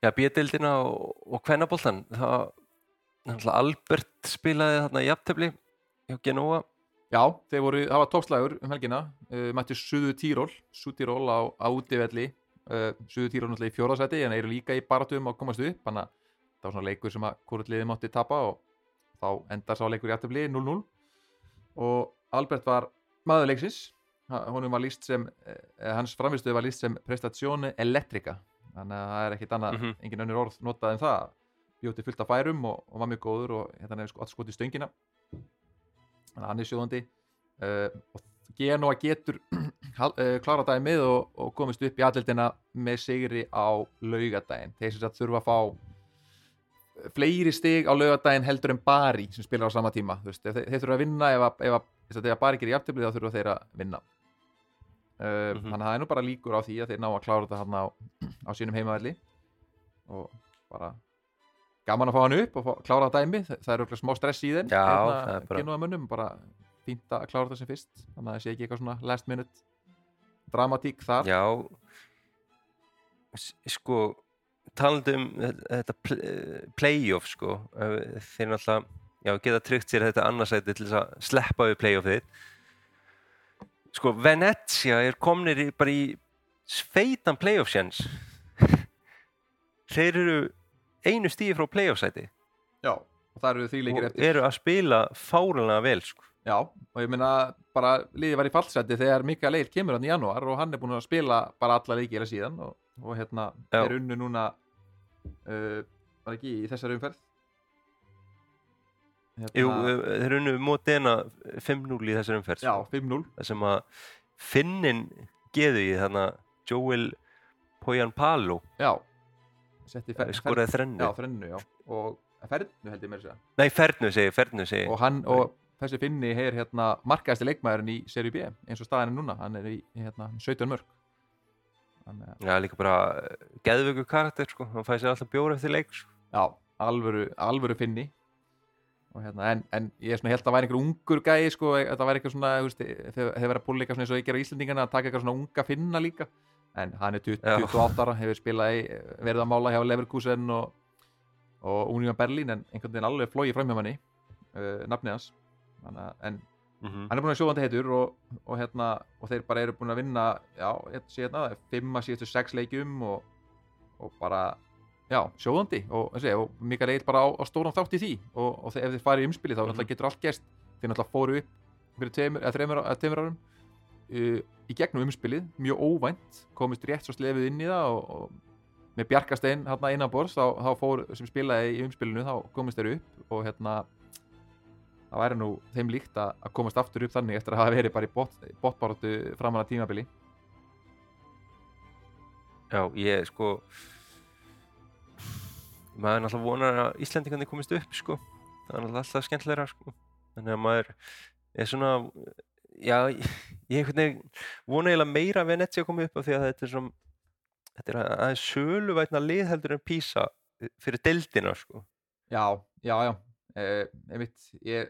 já, B-deildina og, og kvennaboltan það Albert spilaði þarna í jafntefli hjá Genoa Já, þeir voru, það var toppslægur um helgina. Uh, mættu Suðu Tíról Suðu á, á útivelli. Uh, Suðu Tíról náttúrulega í fjóðarsæti en eru líka í baratum að komast upp þannig að það var svona leikur sem að hvort liði mátti tapa og þá endar sá leikur í aftabli 0-0 og Albert var maður leiksins. Honum var líst sem eh, hans framistuð var líst sem prestazione elettrica. Þannig að það er ekkit annað, Mhm. engin önnur orð notað en það bjóti fullt af færum og, og var mjög góður og hérna hefur sko, skotið stöngina. Þannig að hann er sjóðandi. Uh, og Genoa getur uh, klára dæmið og, og komist upp í aðlildina með sigri á laugadaginn þeir sem sagt þurfa að fá eh, fleiri stig á laugadaginn heldur en Bari sem spilar á sama tíma. Veist, þeir, þeir þurfa að vinna ef, að, ef, að, ef, að, Bari gerir jafntefli þá þurfa þeir að vinna. Uh, Mhm. þannig að það er nú bara líkur á því að þeir ná að klára þetta hann á, á sínum heimavelli og bara gaman að fá hann upp og fá, klára dæmi það það er örugglega smá stress í þeim. Já, það er bara- Genoa mönnum, bara fínt að klára þetta sem fyrst. Þannig að það sé ekki eitthvað svona last minute dramatík þar. Já. Sko talandi um þe- þetta eh, playoff sko eh, þeir náttúrulega já, geta tryggt sér þetta annarsæti til þess að sleppa við playoffið sko Venezia er komnir í, bara í sveitan playoff sjens þeir eru einu stíði frá playoff sæti. Já, og það eru því leikir og eftir. eru að spila fáranlega vel sko. Já, og ég meina bara liðið var í fallseti þegar Mikael Eil kemur hann í janúar og hann er búin að spila bara alla leiki eða síðan og, og hérna Já. er unnu núna uh, var ekki í þessari umferð? Hérna, Jú, eh, þeir unnu Modena 5-0 í þessari umferð Já, sko. 5-0 það sem að finnin geðu í þannig að Joel Poyanpalo. Já. Setti fer, skoraði þrennu. Já, þrennu, já. Og fernu held ég mér að segja. Nei, fernu segi, fernu segi Og hann, og þessi finni er hérna markaðasti leikmaðurinn í Serie B eins og staðan er núna, hann er í hérna 17 mörg Þannig já, líka bara geðvöku karakter sko, hann fæði sér alltaf bjóra eftir leik sko. Já, alvöru, alvöru finni. Og hérna, en, en ég er svona held að það væri einhver ungur gæi sko, þetta væri eitthvað svona, þeir þeir verið að púla eitthvað svona eins og ég gera á Íslendingana að taka eitthvað svona unga finna líka, en hann er 20, Já. 28 ára, hefur spilað í, verið að mála hjá Leverkusen og, og Union Berlin, en einhvern veginn alveg flóið fram hjá manni, uh, nafnið hans. En mm hann er búin að sjóðandi heitur og, og hérna, og þeir bara eru búin að vinna já, hérna, hérna, fimm að síðustu sex leikjum og, og bara já, sjóðandi. Og, Mikael Eil bara á, á stóran þátt í því. Og, ef þeir farið í umspili þá mm getur allt gerst. Þeir náttúrulega fóru upp fyrir tveimur árum uh, í gegnum umspilið, mjög óvænt komist rétt svo slefið inn í það og, og með Bjarkastein hérna innan borðs þá, þá fór, sem spilaði í umspilinu þá komist þeir upp og hérna það væri nú þeim líkt að, að komast aftur upp þannig eftir að hafa verið bara í bot, botbáratu framan að tímabili. Já, ég sko maður náttúrulega vonar að Íslandingarnir komist upp sko, það er náttúrulega alltaf skemmtilegra sko, þannig að maður er svona já, ég vona eiginlega meira að Venezia komi upp af því að þetta er svona þetta er aðeins söluvætna lið heldur en Písa fyrir deildina sko Já, já, já eh, einmitt, ég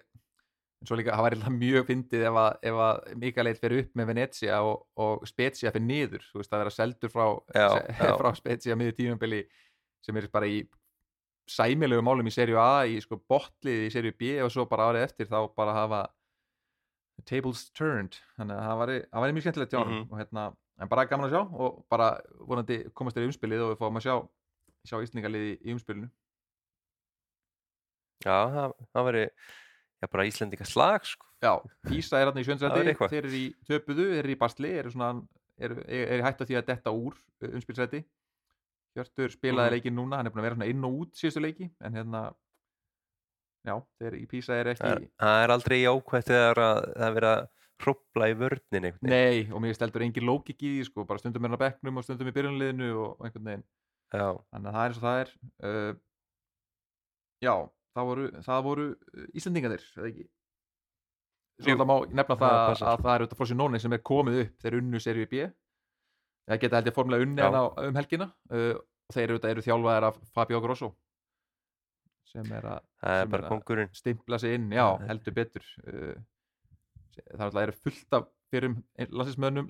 en svo líka, það væri líka mjög fyndið ef að, að Mikael fyrir upp með Venezia og, og Spezia fyrir niður þú veist, að vera seldur frá, Já, já. frá Spezia miður tímabili sem er bara í sæmilegu málum í serju A í sko botlið í serju B og svo bara árið eftir þá bara hafa tables turned þannig að það væri, það væri mjög skemmtilegt hjá honum Mhm. og hérna, en bara gaman að sjá og bara vonandi komast þér í umspilið og við fáum að sjá, sjá Íslingarliði í umspilinu Já, það, það veri já, bara Íslendinga slag sko. Já, Ísa er hann í sjöndsæti þeir eru í töpuðu, þeir eru í basli eru, svona, eru, eru hætt á því að detta úr uh, umspilsæti Hjörtur spilaði Mhm. leikinn núna, hann er búin að vera inn og út síðustu leiki, en hérna já, þeir í Písa er ekki það, er- aldrei jákvætt þegar að það er verið að hrópla í vörnin einhvern veginn. Nei, og mér steldur engin lókik í því sko, bara stundum hann á bekknum og stundum í byrjunliðinu og, einhvern veginn. Já, þannig að það er eins og það er. Uh, Já, það voru, það voru uh, Íslendingarnir, eða ekki? Svo Jú. það má nefna Það það passar. að það er auðvitað Frosinone sem er komið upp. Þeir unnu serið B. Það geta held ég formulega unni hérna um helgina. Uh, og þeir auðvitað eru þjálfaðir af Fabio Grosso sem er að er sem bara er að- stimpla sig inn, já, heldur betur. Uh, það er alltaf fullt af fyrir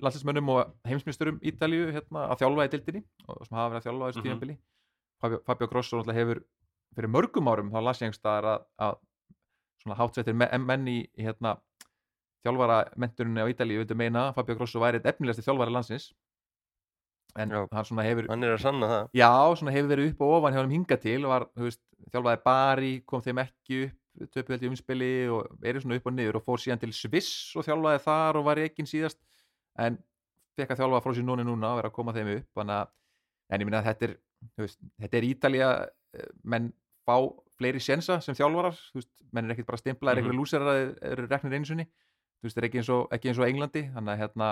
landslismönnum og heimsmyndurum Ítalíu hérna, að þjálfa í dildinni og sem hafa verið að þjálfa þessu Mhm. tímabili. Fabio, Fabio Grosso hefur fyrir mörgum árum þá las ég einhverstaðar að, að me, menn í í, hérna, þjálfara menturinni á Ítalíu vildu meina að Fabio Grosso væri einn efnilegasti þjálfari landsins en Já. hann svona hefur Hann er að sanna það. Já, svona hefur verið upp og ofan hjá hann hinga til var, veist, þjálfaði Bari, kom þeim ekki upp töpu held í umspili og er svona upp og niður og fór síðan til Sviss og þjálfaði þar og var ekki síðast en fekk að þjálfa frá sér núna núna og vera að koma þeim upp að, en ég minna að þetta er veist, þetta er Ítalía eh, menn fá fleiri sjensa sem þjálfarar veist, menn er ekkert bara stimplaðir mm Mhm. einhverju lúserar að þeir eru reknir veist, það er ekki eins og, ekki eins og Englandi þannig að hérna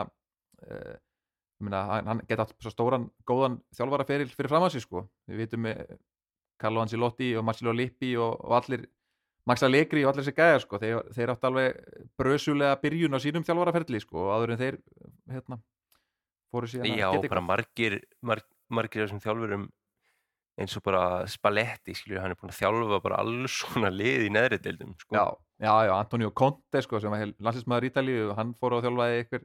ég meina, hann, geta allt svo stóran góðan þjálfaraferil fyrir fram að sig sko. Við vitum með Carlo Ancelotti og Marcelo Lippi og, og allir Max Allegri og allir þessi gæjar sko. Þeir, þeir áttu alveg brösulega byrjun á sínum þjálfaraferli sko og áður en þeir hérna fóru síðan að Já, geta bara margir, marg, margir af þessum þjálfurum eins og bara Spalletti, skilju, hann er búin að þjálfa bara alls svona lið í neðri deildum, sko. Já, já, já, Antonio Conte sko, sem var landsinsmaður Ítalíu og hann fór á þjálfaði ykkur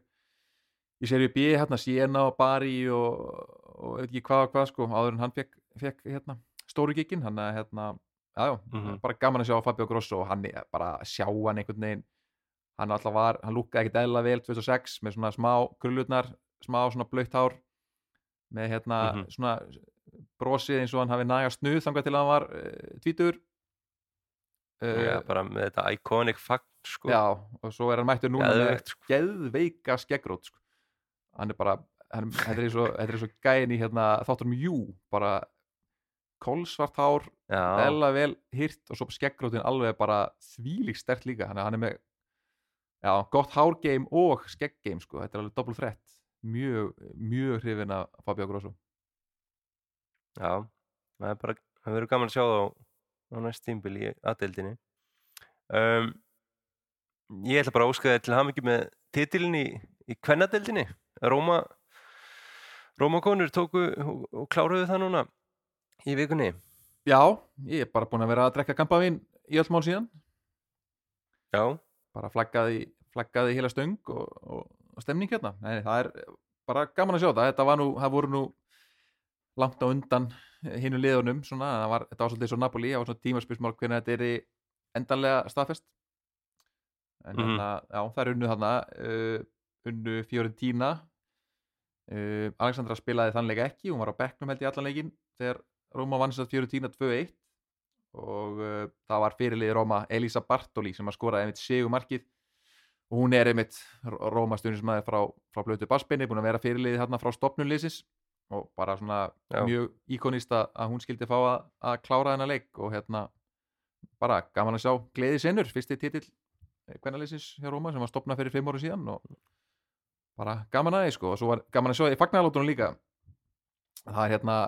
í serju B, hérna, Siena og Bari og, og veit ekki hvað og hvað sko, áður en hann fekk, fekk hérna, stóru giginn, hann að hérna, já, já, Mhm. bara gaman að sjá Fabio Grosso og hann er bara að sjá hann einhvern veginn hann alltaf var, hann lúkkaði ekkert eðla vel 2006 með svona smá krullutnar smá svona blöytt hár með hérna Mhm. svona brosið eins og hann hafi nægast snuð þangað til að hann var uh, tvítur Já, bara með þetta iconic fagn, sko. Já, og svo er hann mættur núna Geðveikt, sko. með geðveika skeggrót sko. Hann er bara þetta er eins og, gæin í hérna, þáttunum Jú, bara kolsvart hár, Já, eðla vel hýrt og svo skeggrótin alveg bara þvílík stert líka, hann er, hann er með já, gott hárgeim og skegggeim sko, þetta er alveg doppelt þrett. Mjög, mjög hrifin af Fabio Grosso. Já, það er bara, það verður gaman að sjá það á, næst tímbil í aðdeildinni. Um, ég ætla bara að óska þér til hamingi með titilin í, í kvennadeildinni. Róma, Rómakonur tóku og, og kláruðu það núna í vikunni. Já, ég er bara búin að vera að drekka kampavín í öll mál síðan. Já, bara flaggaði, flaggaði heila stöng og, og, og stemning hérna. Nei, það er bara gaman að sjá það þetta var nú, það voru nú langt á undan hinu liðunum svona, það var, þetta var svolítið svo Napoli það var svona tímaspilsmál hvernig þetta er í endanlega staðfest. En Mhm. hérna, já, það er unnu þarna uh, unnu Fiorentina uh, Alexandra spilaði þann leik ekki, hún var á bekknum held í allan leikin þegar Róma vann sér Fiorentina 2-1 og uh, það var fyrirlið Róma Elisa Bartoli sem að skoraði einmitt sigumarkið og hún er einmitt Róma stundismæði frá, frá blötu Bassbeini, búin að vera fyrirlið hérna frá stopnunlýsis og bara svona Já. mjög íkonist að hún skildi fá að, að klára þennan leik og hérna bara gaman að sjá gleði sinnur, fyrsti titill kvennalýsis hjá Róma sem var stopnað fyrir fimm ára síðan og bara gaman að því sko. Og svo var gaman að sjá í fagnarlótunum líka. Það er hérna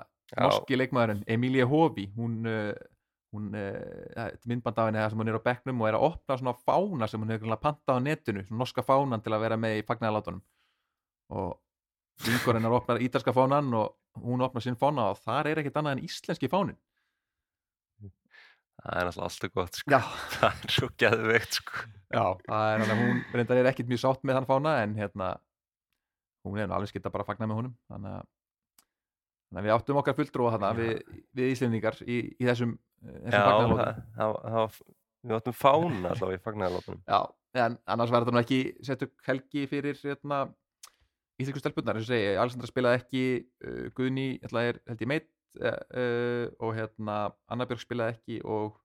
norski leikmaðurinn Emilia Hofi hún, uh, hún uh, myndband af henni það sem hún er á bekknum og er að opna svona fána sem hún hefur pantað á netinu svona norska fánan til að vera með í fagnarlátunum og yngur hennar opnar ítalska fánan og hún opnar sinn fána og þar er ekkert annað en íslenski fánin það er náttúrulega alltaf gott, sko. Það er svo geðveikt, sko. já það er alveg hún reyndar er ekkert mjög sátt með þann fána en hérna hún nú alveg skilt að bara fagna með honum. Þannig að, þannig að við áttum okkar fulltrúa þarna við, við Íslendingar í, í þessum, eh, þessum það, það, það, við áttum fána allavega í fagnarlótunum. Já, en annars var þetta nú ekki settu helgi fyrir hérna, íþjóku stelpunnar, eins og segi, Alessandra spilaði ekki uh, Guðni, ætla er held ég meitt uh, uh, og hérna Anna Björk spilaði ekki og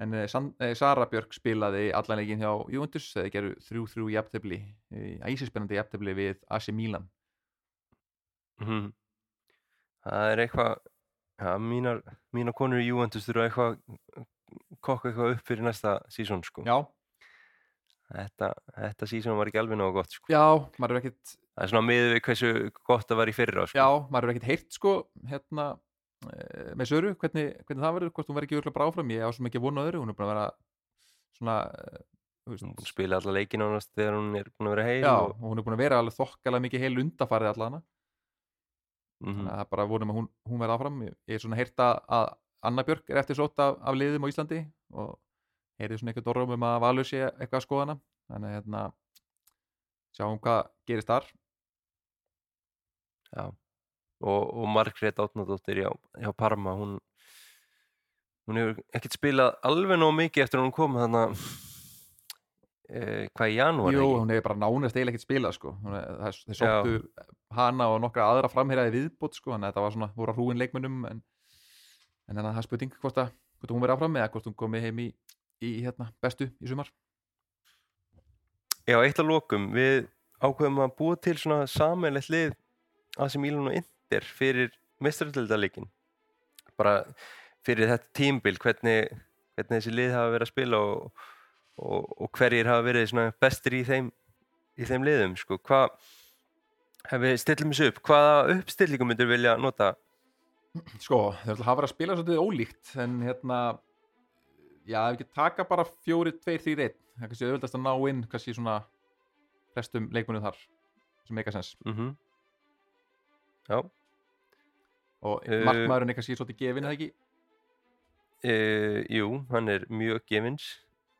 en San, uh, Sara Björk spilaði allan leikin hjá Juventus, þeir geru 3-3 jafntefli, uh, æsispennandi jafntefli við AC Milan Mhm. Það er eitthvað, ja, mínar, mínar konur í Juventus þurfa eitthvað kokka eitthvað upp fyrir næsta sísón sko. Já, Þetta, þetta sísón var ekki alveg nógu gott sko. já, maður er ekkit Það er svona miður við hversu gott það var í fyrra sko. Já, maður er ekkert heyrt sko hérna með Söru, hvernig, hvernig það verður hvort hún verður ekki örgulega bráfram, ég á svo mikið vonu öðru hún er búin að vera svona að spila alla leikin ánast þegar hún er búin að vera heil já, og, hún er búin að vera alveg þokkalega mikið heil undafarið allana mm þannig að bara vonum að hún, hún verða áfram. Ég, ég er svona heyrt að, að Anna Björk er eftir sótt af, af liðum á Íslandi og heyrið svona eitthvað dorrum um að Valur sé eitthvað að skoða hana. Þannig að hérna sjáum hvað gerist þar. Já, og, og Margrét Átnadóttir hjá, hjá Parma, hún, hún hefur ekkert spilað alveg nóg mikið eftir að hún kom þannig að e, hvað í janúar Jú, hún hefur bara nánast eiginlega ekkert spilað sko. Það- sóttu hana og nokkra aðra framherjaði viðbót sko. þannig að þetta var svona, voru að hrúin leikmönnum en, en þannig að það spurning hvort, að, hvort hún verið áfram eða hvort hún komi heim í, í hérna, bestu í sumar Já, eitt að lokum, við ákveðum að búa til svona sammeilegt lið AC Milan og Inter fyrir mestraröldaleikin bara fyrir þetta tímbil hvernig, hvernig þessi lið hafa verið að spila og, og, og hverjir hafa verið bestir í þeim, í þeim liðum sko. hvað stillum þessu upp, hvaða uppstillingum myndir vilja nota? Sko, þeir ætla að hafa verið að spila svolítið ólíkt en hérna já, ef ekki taka bara fjóri, tveir, þrýr, einn það er kannski auðvöldast að ná inn kannski svona flestum leikmönnum þar sem meika sens. Mm Já, og Eh, markmaðurinn er kannski svolítið gefin eða ekki? E, jú, hann er mjög gefins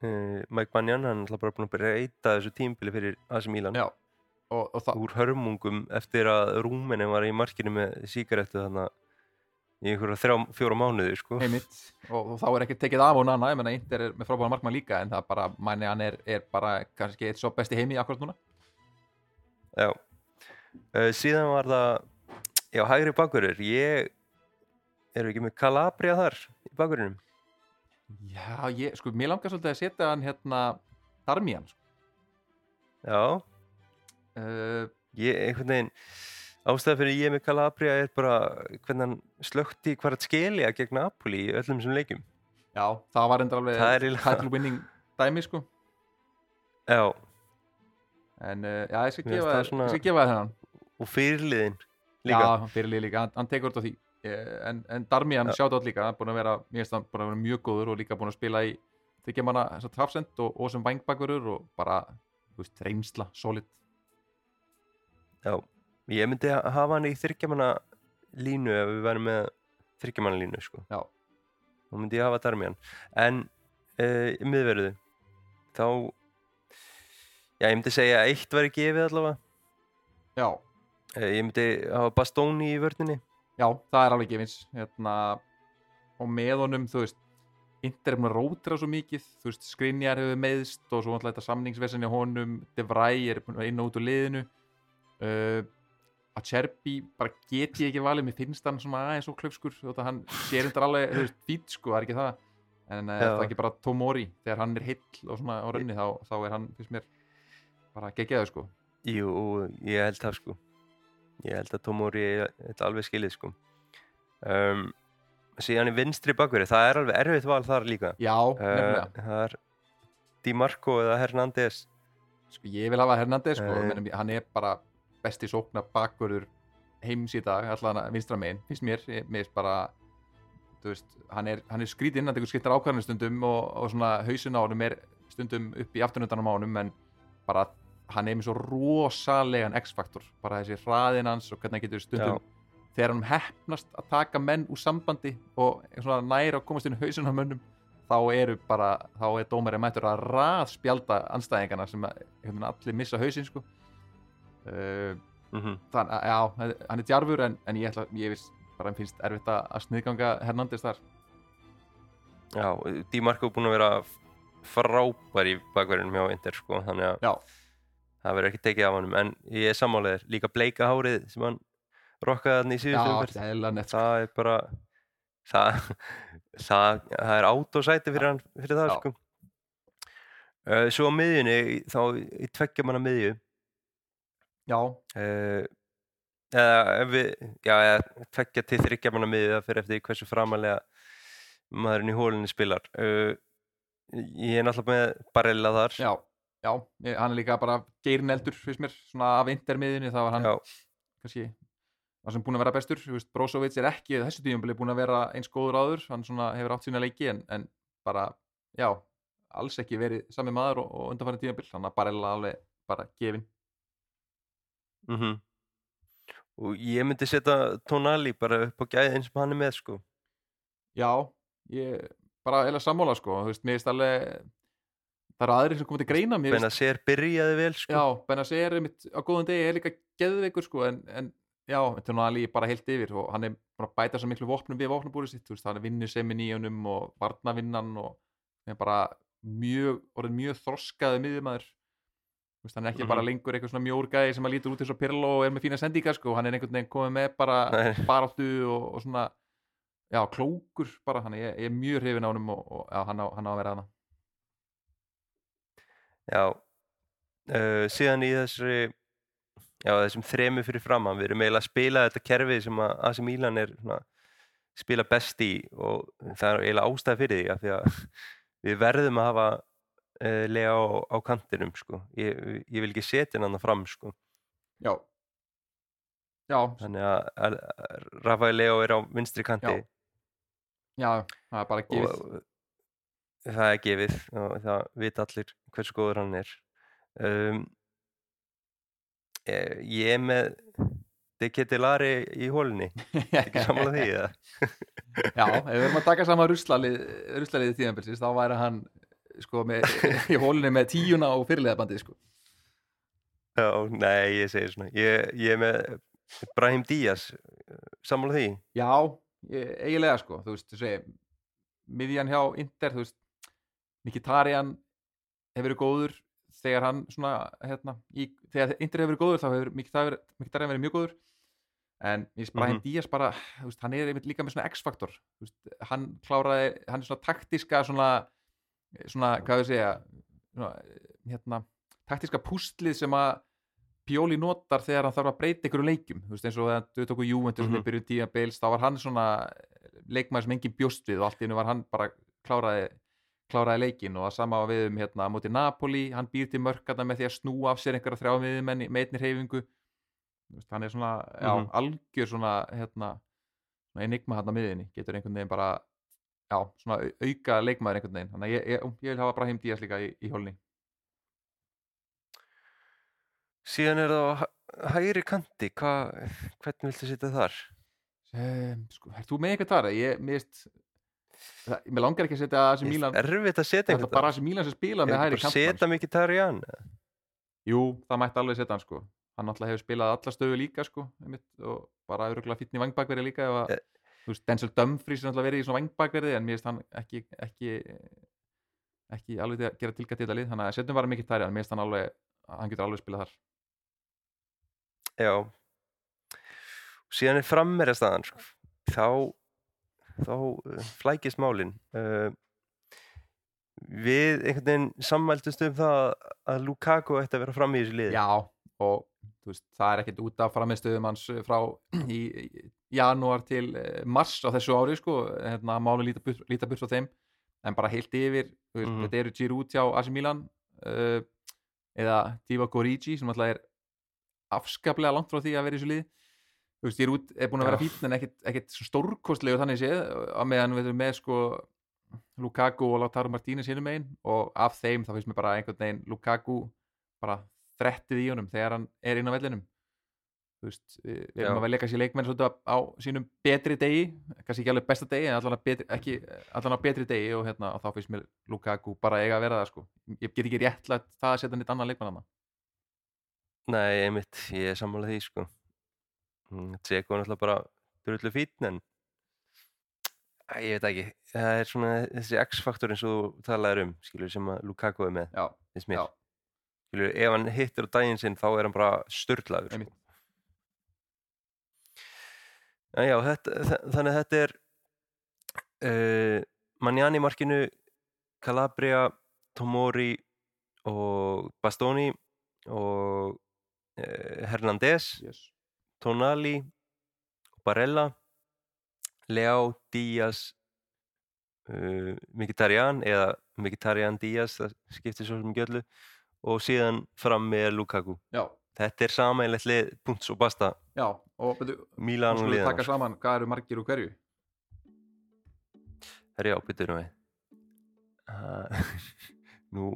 e, Mike Banyan, hann er bara búin að breyta þessu tímbili fyrir AC Milan. Já, og, og úr hörmungum eftir að Rúmenin var í markinu með sígarettu þannig í einhverja þrjá, fjóra mánuði sko. heimitt og, og þá er ekki tekið af og nanna, ég menna Inter er með frábæðan markmann líka en það bara, mæni hann er, er bara kannski eitt svo besti heimi akkurat núna. Já. Uh, síðan var það já, hægri bakverður ég við ekki með Calabria þar í bakverðinum Já, ég, sko, mér langar svolítið að setja hann hérna Darmian sko. já, uh, ég einhvern veginn ástæða fyrir ég með Calabria er bara hvernig hann slökti að skelja gegn Napoli í öllum þessum leikjum. Já, það var endur alveg Það title winning dæmi sko. Já, en uh, já, ég skal gefa það ég skal gefa þér þennan. og fyrirliðin líka Já, fyrirlið líka, hann, hann tekur þetta á því en, en Darmian Já. sjátt átt líka hann búin að vera, mér finnst hann búin að vera mjög góður og líka búin að spila í þykja manna þess að trafsend og, og sem vangbakverur og bara, þú veist, reynsla, solid Já, ég myndi ha- hafa hann í þryggjamanna línu ef við værum með þryggjamanna línu sko. Já. Þá myndi ég hafa Darmian. En uh, miðverðu, þá, já, ég myndi segja að eitt væri gefið allavega. Já, ég myndi hafa Bastóni í vörninni. já, það er alveg gefins. Hérna, og með honum, þú veist Inter er búin að rótira svo mikið. Þú veist, Skrinjar hefur meðst og svo alltaf þetta samningsvesin í honum, De Vrij er búin að inn og út úr liðinu. Uh, að Cherby bara get ég ekki valið, mér finnst hann svona aðeins og klöfskur, þú veist, hann sér undir alveg, þú veist, fít sko, það er ekki það? En uh, það er ekki bara Tomori? Þegar hann er heill og svona á raunni, þá, þá er hann, finnst mér bara geggjaður sko. Jú, ég held það sko. Ég held að Tomori er þetta alveg skilið sko. Um, síðan í vinstri bakverði, það er alveg erfitt val þar líka. Já, nefnilega Uh, það er Di Marco eða Hernández. sko, ég vil hafa Hernandez sko, Nei. menn, hann er bara besti sókna bakvörður heims í dag, allan vinstra megin finnst mér, mér finnst bara þú veist, hann er, hann er skrítinn hann tekur skiptar ákvarðanir stundum og, og svona hausin á honum er stundum upp í afturnutanum á honum en bara hann er með svo rosalega X-faktor, bara þessi hraðin hans og hvernig hann getur stundum þegar hann hefnast að taka menn úr sambandi og næra að komast inn í hausin á mönnum þá eru bara, þá er dómarinn mættur að raðspjalda anstæðingana sem veginn allir missa hausinn sko. uh, Mm þannig að já, hann er djarfur en, en ég ætla, ég veist, bara hann finnst erfitt að sniðganga Hernandez þar. Já, Di Marco er búinn að vera frábær í bakverðinum hjá Inter sko, þannig að já, það verður ekki tekið af honum en ég er sammálaðir, líka bleika hárið sem hann rokkaði hann í Já, síðustu umferð. það er eðlilega nett sko. það er bara það, það, það er át og sæti fyrir hann fyrir það sko. Uh, svo á miðjunni þá í tveggja manna miðju. Já, uh, eða ef við já, eða tveggja til þryggja manna miðju það fyrir eftir hversu framalega maðurinn í hólunni spilar. Uh, ég er náttúrulega með Barella þar. Já, já hann er líka bara geirin eldur, finnst mér, svona af intermiðinni, það var hann Já, kannski það sem búin að vera bestur, þú veist, Brozovic er ekki þessu tíumbili búin að vera eins góður áður hann svona hefur átt sína leiki en, en bara, já, alls ekki verið sami maður og, og undanfæri tíumbil hann að bara alveg bara gefin mhm. Og ég myndi setja Tonali bara upp á gæðin sem hann er með sko. Já, ég bara eða sammála sko, þú veist, mér finnst alveg það eru aðrir sem komið til greina mér Benacer byrjaði vel sko. Já, Benacer er mitt á góðan degi, er líka geðveikur sko, en, en já, þetta er alveg bara heilt yfir og hann er bara að bæta svo miklu vopnum við vopnabúrið sitt, veist, hann er vinnu semin í honum og varnavinnan og hann er bara mjög, orðin mjög þroskaði miðjumæður hann er ekki Mhm. bara lengur eitthvað svona mjórgæði sem að lítur út eins og Pirlo og er með fína sendingar sko, hann er einhvern veginn komið með bara baráttu og, og svona já, klókur bara, hann er, er mjög hrifin á honum og, og já, hann, á, hann á að vera hana Já uh, síðan í þessari já, þessum þremu fyrir framann við erum eiginlega að spila þetta kerfi sem að AC Milan er svona, spila best í og það er eiginlega ástæð fyrir því af því að við verðum að hafa uh, lega á, á kantinum sko. ég, ég vil ekki setja hann fram sko. já, já, þannig að, að, að Rafael Leo er á vinstri kanti Já. já það er bara gefið og það er gefið og það vita allir hversu góður hann er um, ég, ég er með De Ketilari í hólunni ekki sammála því eða? Já, ef við erum að taka saman ruslalið ruslalið tíðanbilsins, þá væri hann sko með, í hólunni með tíuna og fyrirliðabandið sko. Já, nei, ég segir svona ég, ég er með Brahim Díaz sammála því Já, ég, eiginlega sko, þú veist, þú segir miðjan hjá Inter, þú veist Mikitarian hefur verið góður þegar hann svona, hérna í, þegar Inter hefur verið góður þá hefur Mkhitaryan verið mjög góður en ég veist Brahim Mhm. Díaz bara, veist, hann er einmitt líka með svona X-faktor, hann kláraði hann er svona taktiska svona svona, hvað við segja svona, hérna, taktiska pústlið sem að Pjóli notar þegar hann þarf að breyta ykkur leikjum, þú veist, eins og þau tóku Juventus mm. -hmm. byrjun tíma beils, þá var hann svona leikmaður sem engin bjóst við og allt í hennu var hann bara kláraði kláraði leikin og það sama var við um hérna á móti Napoli, hann býr til mörkarna með því að snúa af sér einhverja þrjá miðjumenn með einni hreyfingu Þú veist, hann er svona, já, Mhm. algjör svona hérna, enigma hann á miðinni, getur einhvern veginn bara já, svona au- auka leikmaður einhvern veginn þannig að ég, ég, ég vil hafa Brahim Díaz líka í, í hólni síðan er það á hæ- hægri kanti Hva, hvernig viltu setja þar? um, sko, er þú með eitthvað þar? Ég, það, mér langar ekki að setja AC Ég Milan. er erfitt að setja þetta einhvern bara AC Milan sem spila með að kantmann. setja mikið Tarjan Jú, það mætti alveg setja hann sko. Hann náttúrulega hefur spilað alla stöðu líka sko einmitt, og bara öruglega fýtni vangbakverði líka að, Eh. þú veist, Denzel Dumfries er náttúrulega verið í svona vangbakverði en mér finnst hann ekki ekki, ekki alveg til að gera tilgætt í þetta lið þannig að setjum bara mikið tæri en mér finnst hann alveg hann getur alveg spilað þar. Já. Síðan er frammeira staðan sko. þá þá uh, flækist málin. Uh, við einhvern veginn sammæltumst um það að Lukaku ætti að vera fram í þessu liði. Já, og veist, það er ekkert út af framistöðum hans frá í, í janúar til eh, mars á þessu ári sko, hérna máli líta burt, frá þeim. En bara heilt yfir, veist, Mhm. þetta eru Giroud hjá AC Milan uh, eða Divock Origi sem alltaf er afskaplega langt frá því að vera í þessu lið þú veist, Giroud er búin að vera fín en ekkert, stórkostlegu þannig séð á meðan við erum með sko Lukaku og Lautaro Martínez hinum einn og af þeim þá finnst mér bara einhvern veginn Lukaku bara þrettið í honum þegar hann er inn á vellinum. Þú veist, við, erum að velja kannski leikmenn svolítið á, á sínum betri degi kannski ekki alveg besta degi en allan, betri, á betri degi og, hérna, og þá finnst mér Lukaku bara eiga að vera það sko. ég get ekki réttlætt það að setja nýtt annan leikmann hann Nei, einmitt, ég er sammálað því sko Mm, Dzeko er náttúrulega bara drullu fítn en Æ, ég veit ekki, það er svona þessi X-faktor eins og þú talaðir um skilur sem Lukaku er með, já. Skilur, ef hann hittir á daginn sinn þá er hann bara Einmitt. En já, þetta, þa- þannig að þetta er uh, Manjani í markinu Calabria, Tomori og Bastoni og uh, Hernandez yes. Tonali Barella Leao, Díaz uh, Mkhitaryan eða Mkhitaryan Díaz það skiptir svo sem göllu og síðan fram með Lukaku. Já, þetta er sameinlegt lið, punts og basta. Já og betur, Milan og liðan taka saman hvað eru margir úr hverju? Það er já, bytturum við. Uh, nú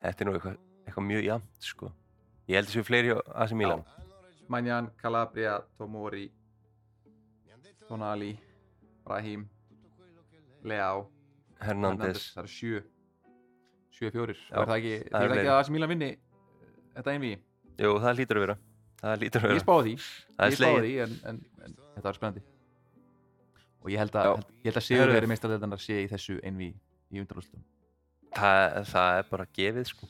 þetta er nú eitthvað, eitthvað mjög jafnt sko. Ég held að séu fleiri á AC Milan Manjan, Calabria, Tomori Tonali Brahim Leao Hernandez. Það eru sjö. Sjö fjórir. Já, og er það ekki, það það er ekki að AC Milan vinni eh, þetta einví, jú, það lítur að vera. Það lítur að ég vera. spáði því. Það ég spáði því en, en, en þetta var spennandi. Og ég held að, Já. held, ég held að Sigur Herru. veri meistardeldanar sé í þessu einví í undanúrslutum það, það er bara gefið sko.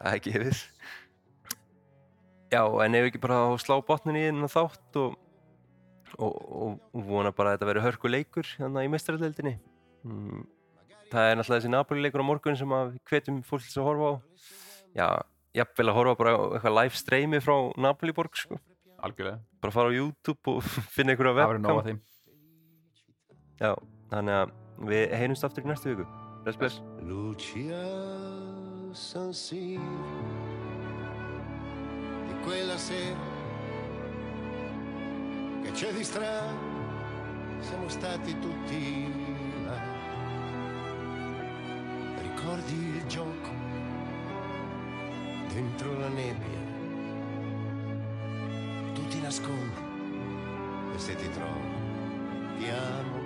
Það er gefið já en ef ekki bara að slá botnin í þennan þátt og, og, og, og vona bara að þetta veri hörku leikur þannig í mestrarleldinni mm, það er náttúrulega þessi Napoli leikur á morgun sem að við hvetjum fólk til að horfa á. Já, jafnvel að horfa bara eitthvað live streymi frá Napoli borg sko. Algjörlega, bara fara á YouTube og finna einhverja það verður nóg webcam. að þeim. Já, þannig að við heyrumst aftur í næstu viku. Bless bless quella sera che c'è di strano siamo stati tutti là. Ricordi il gioco dentro la nebbia. Tu ti nascondi e se ti trovo ti amo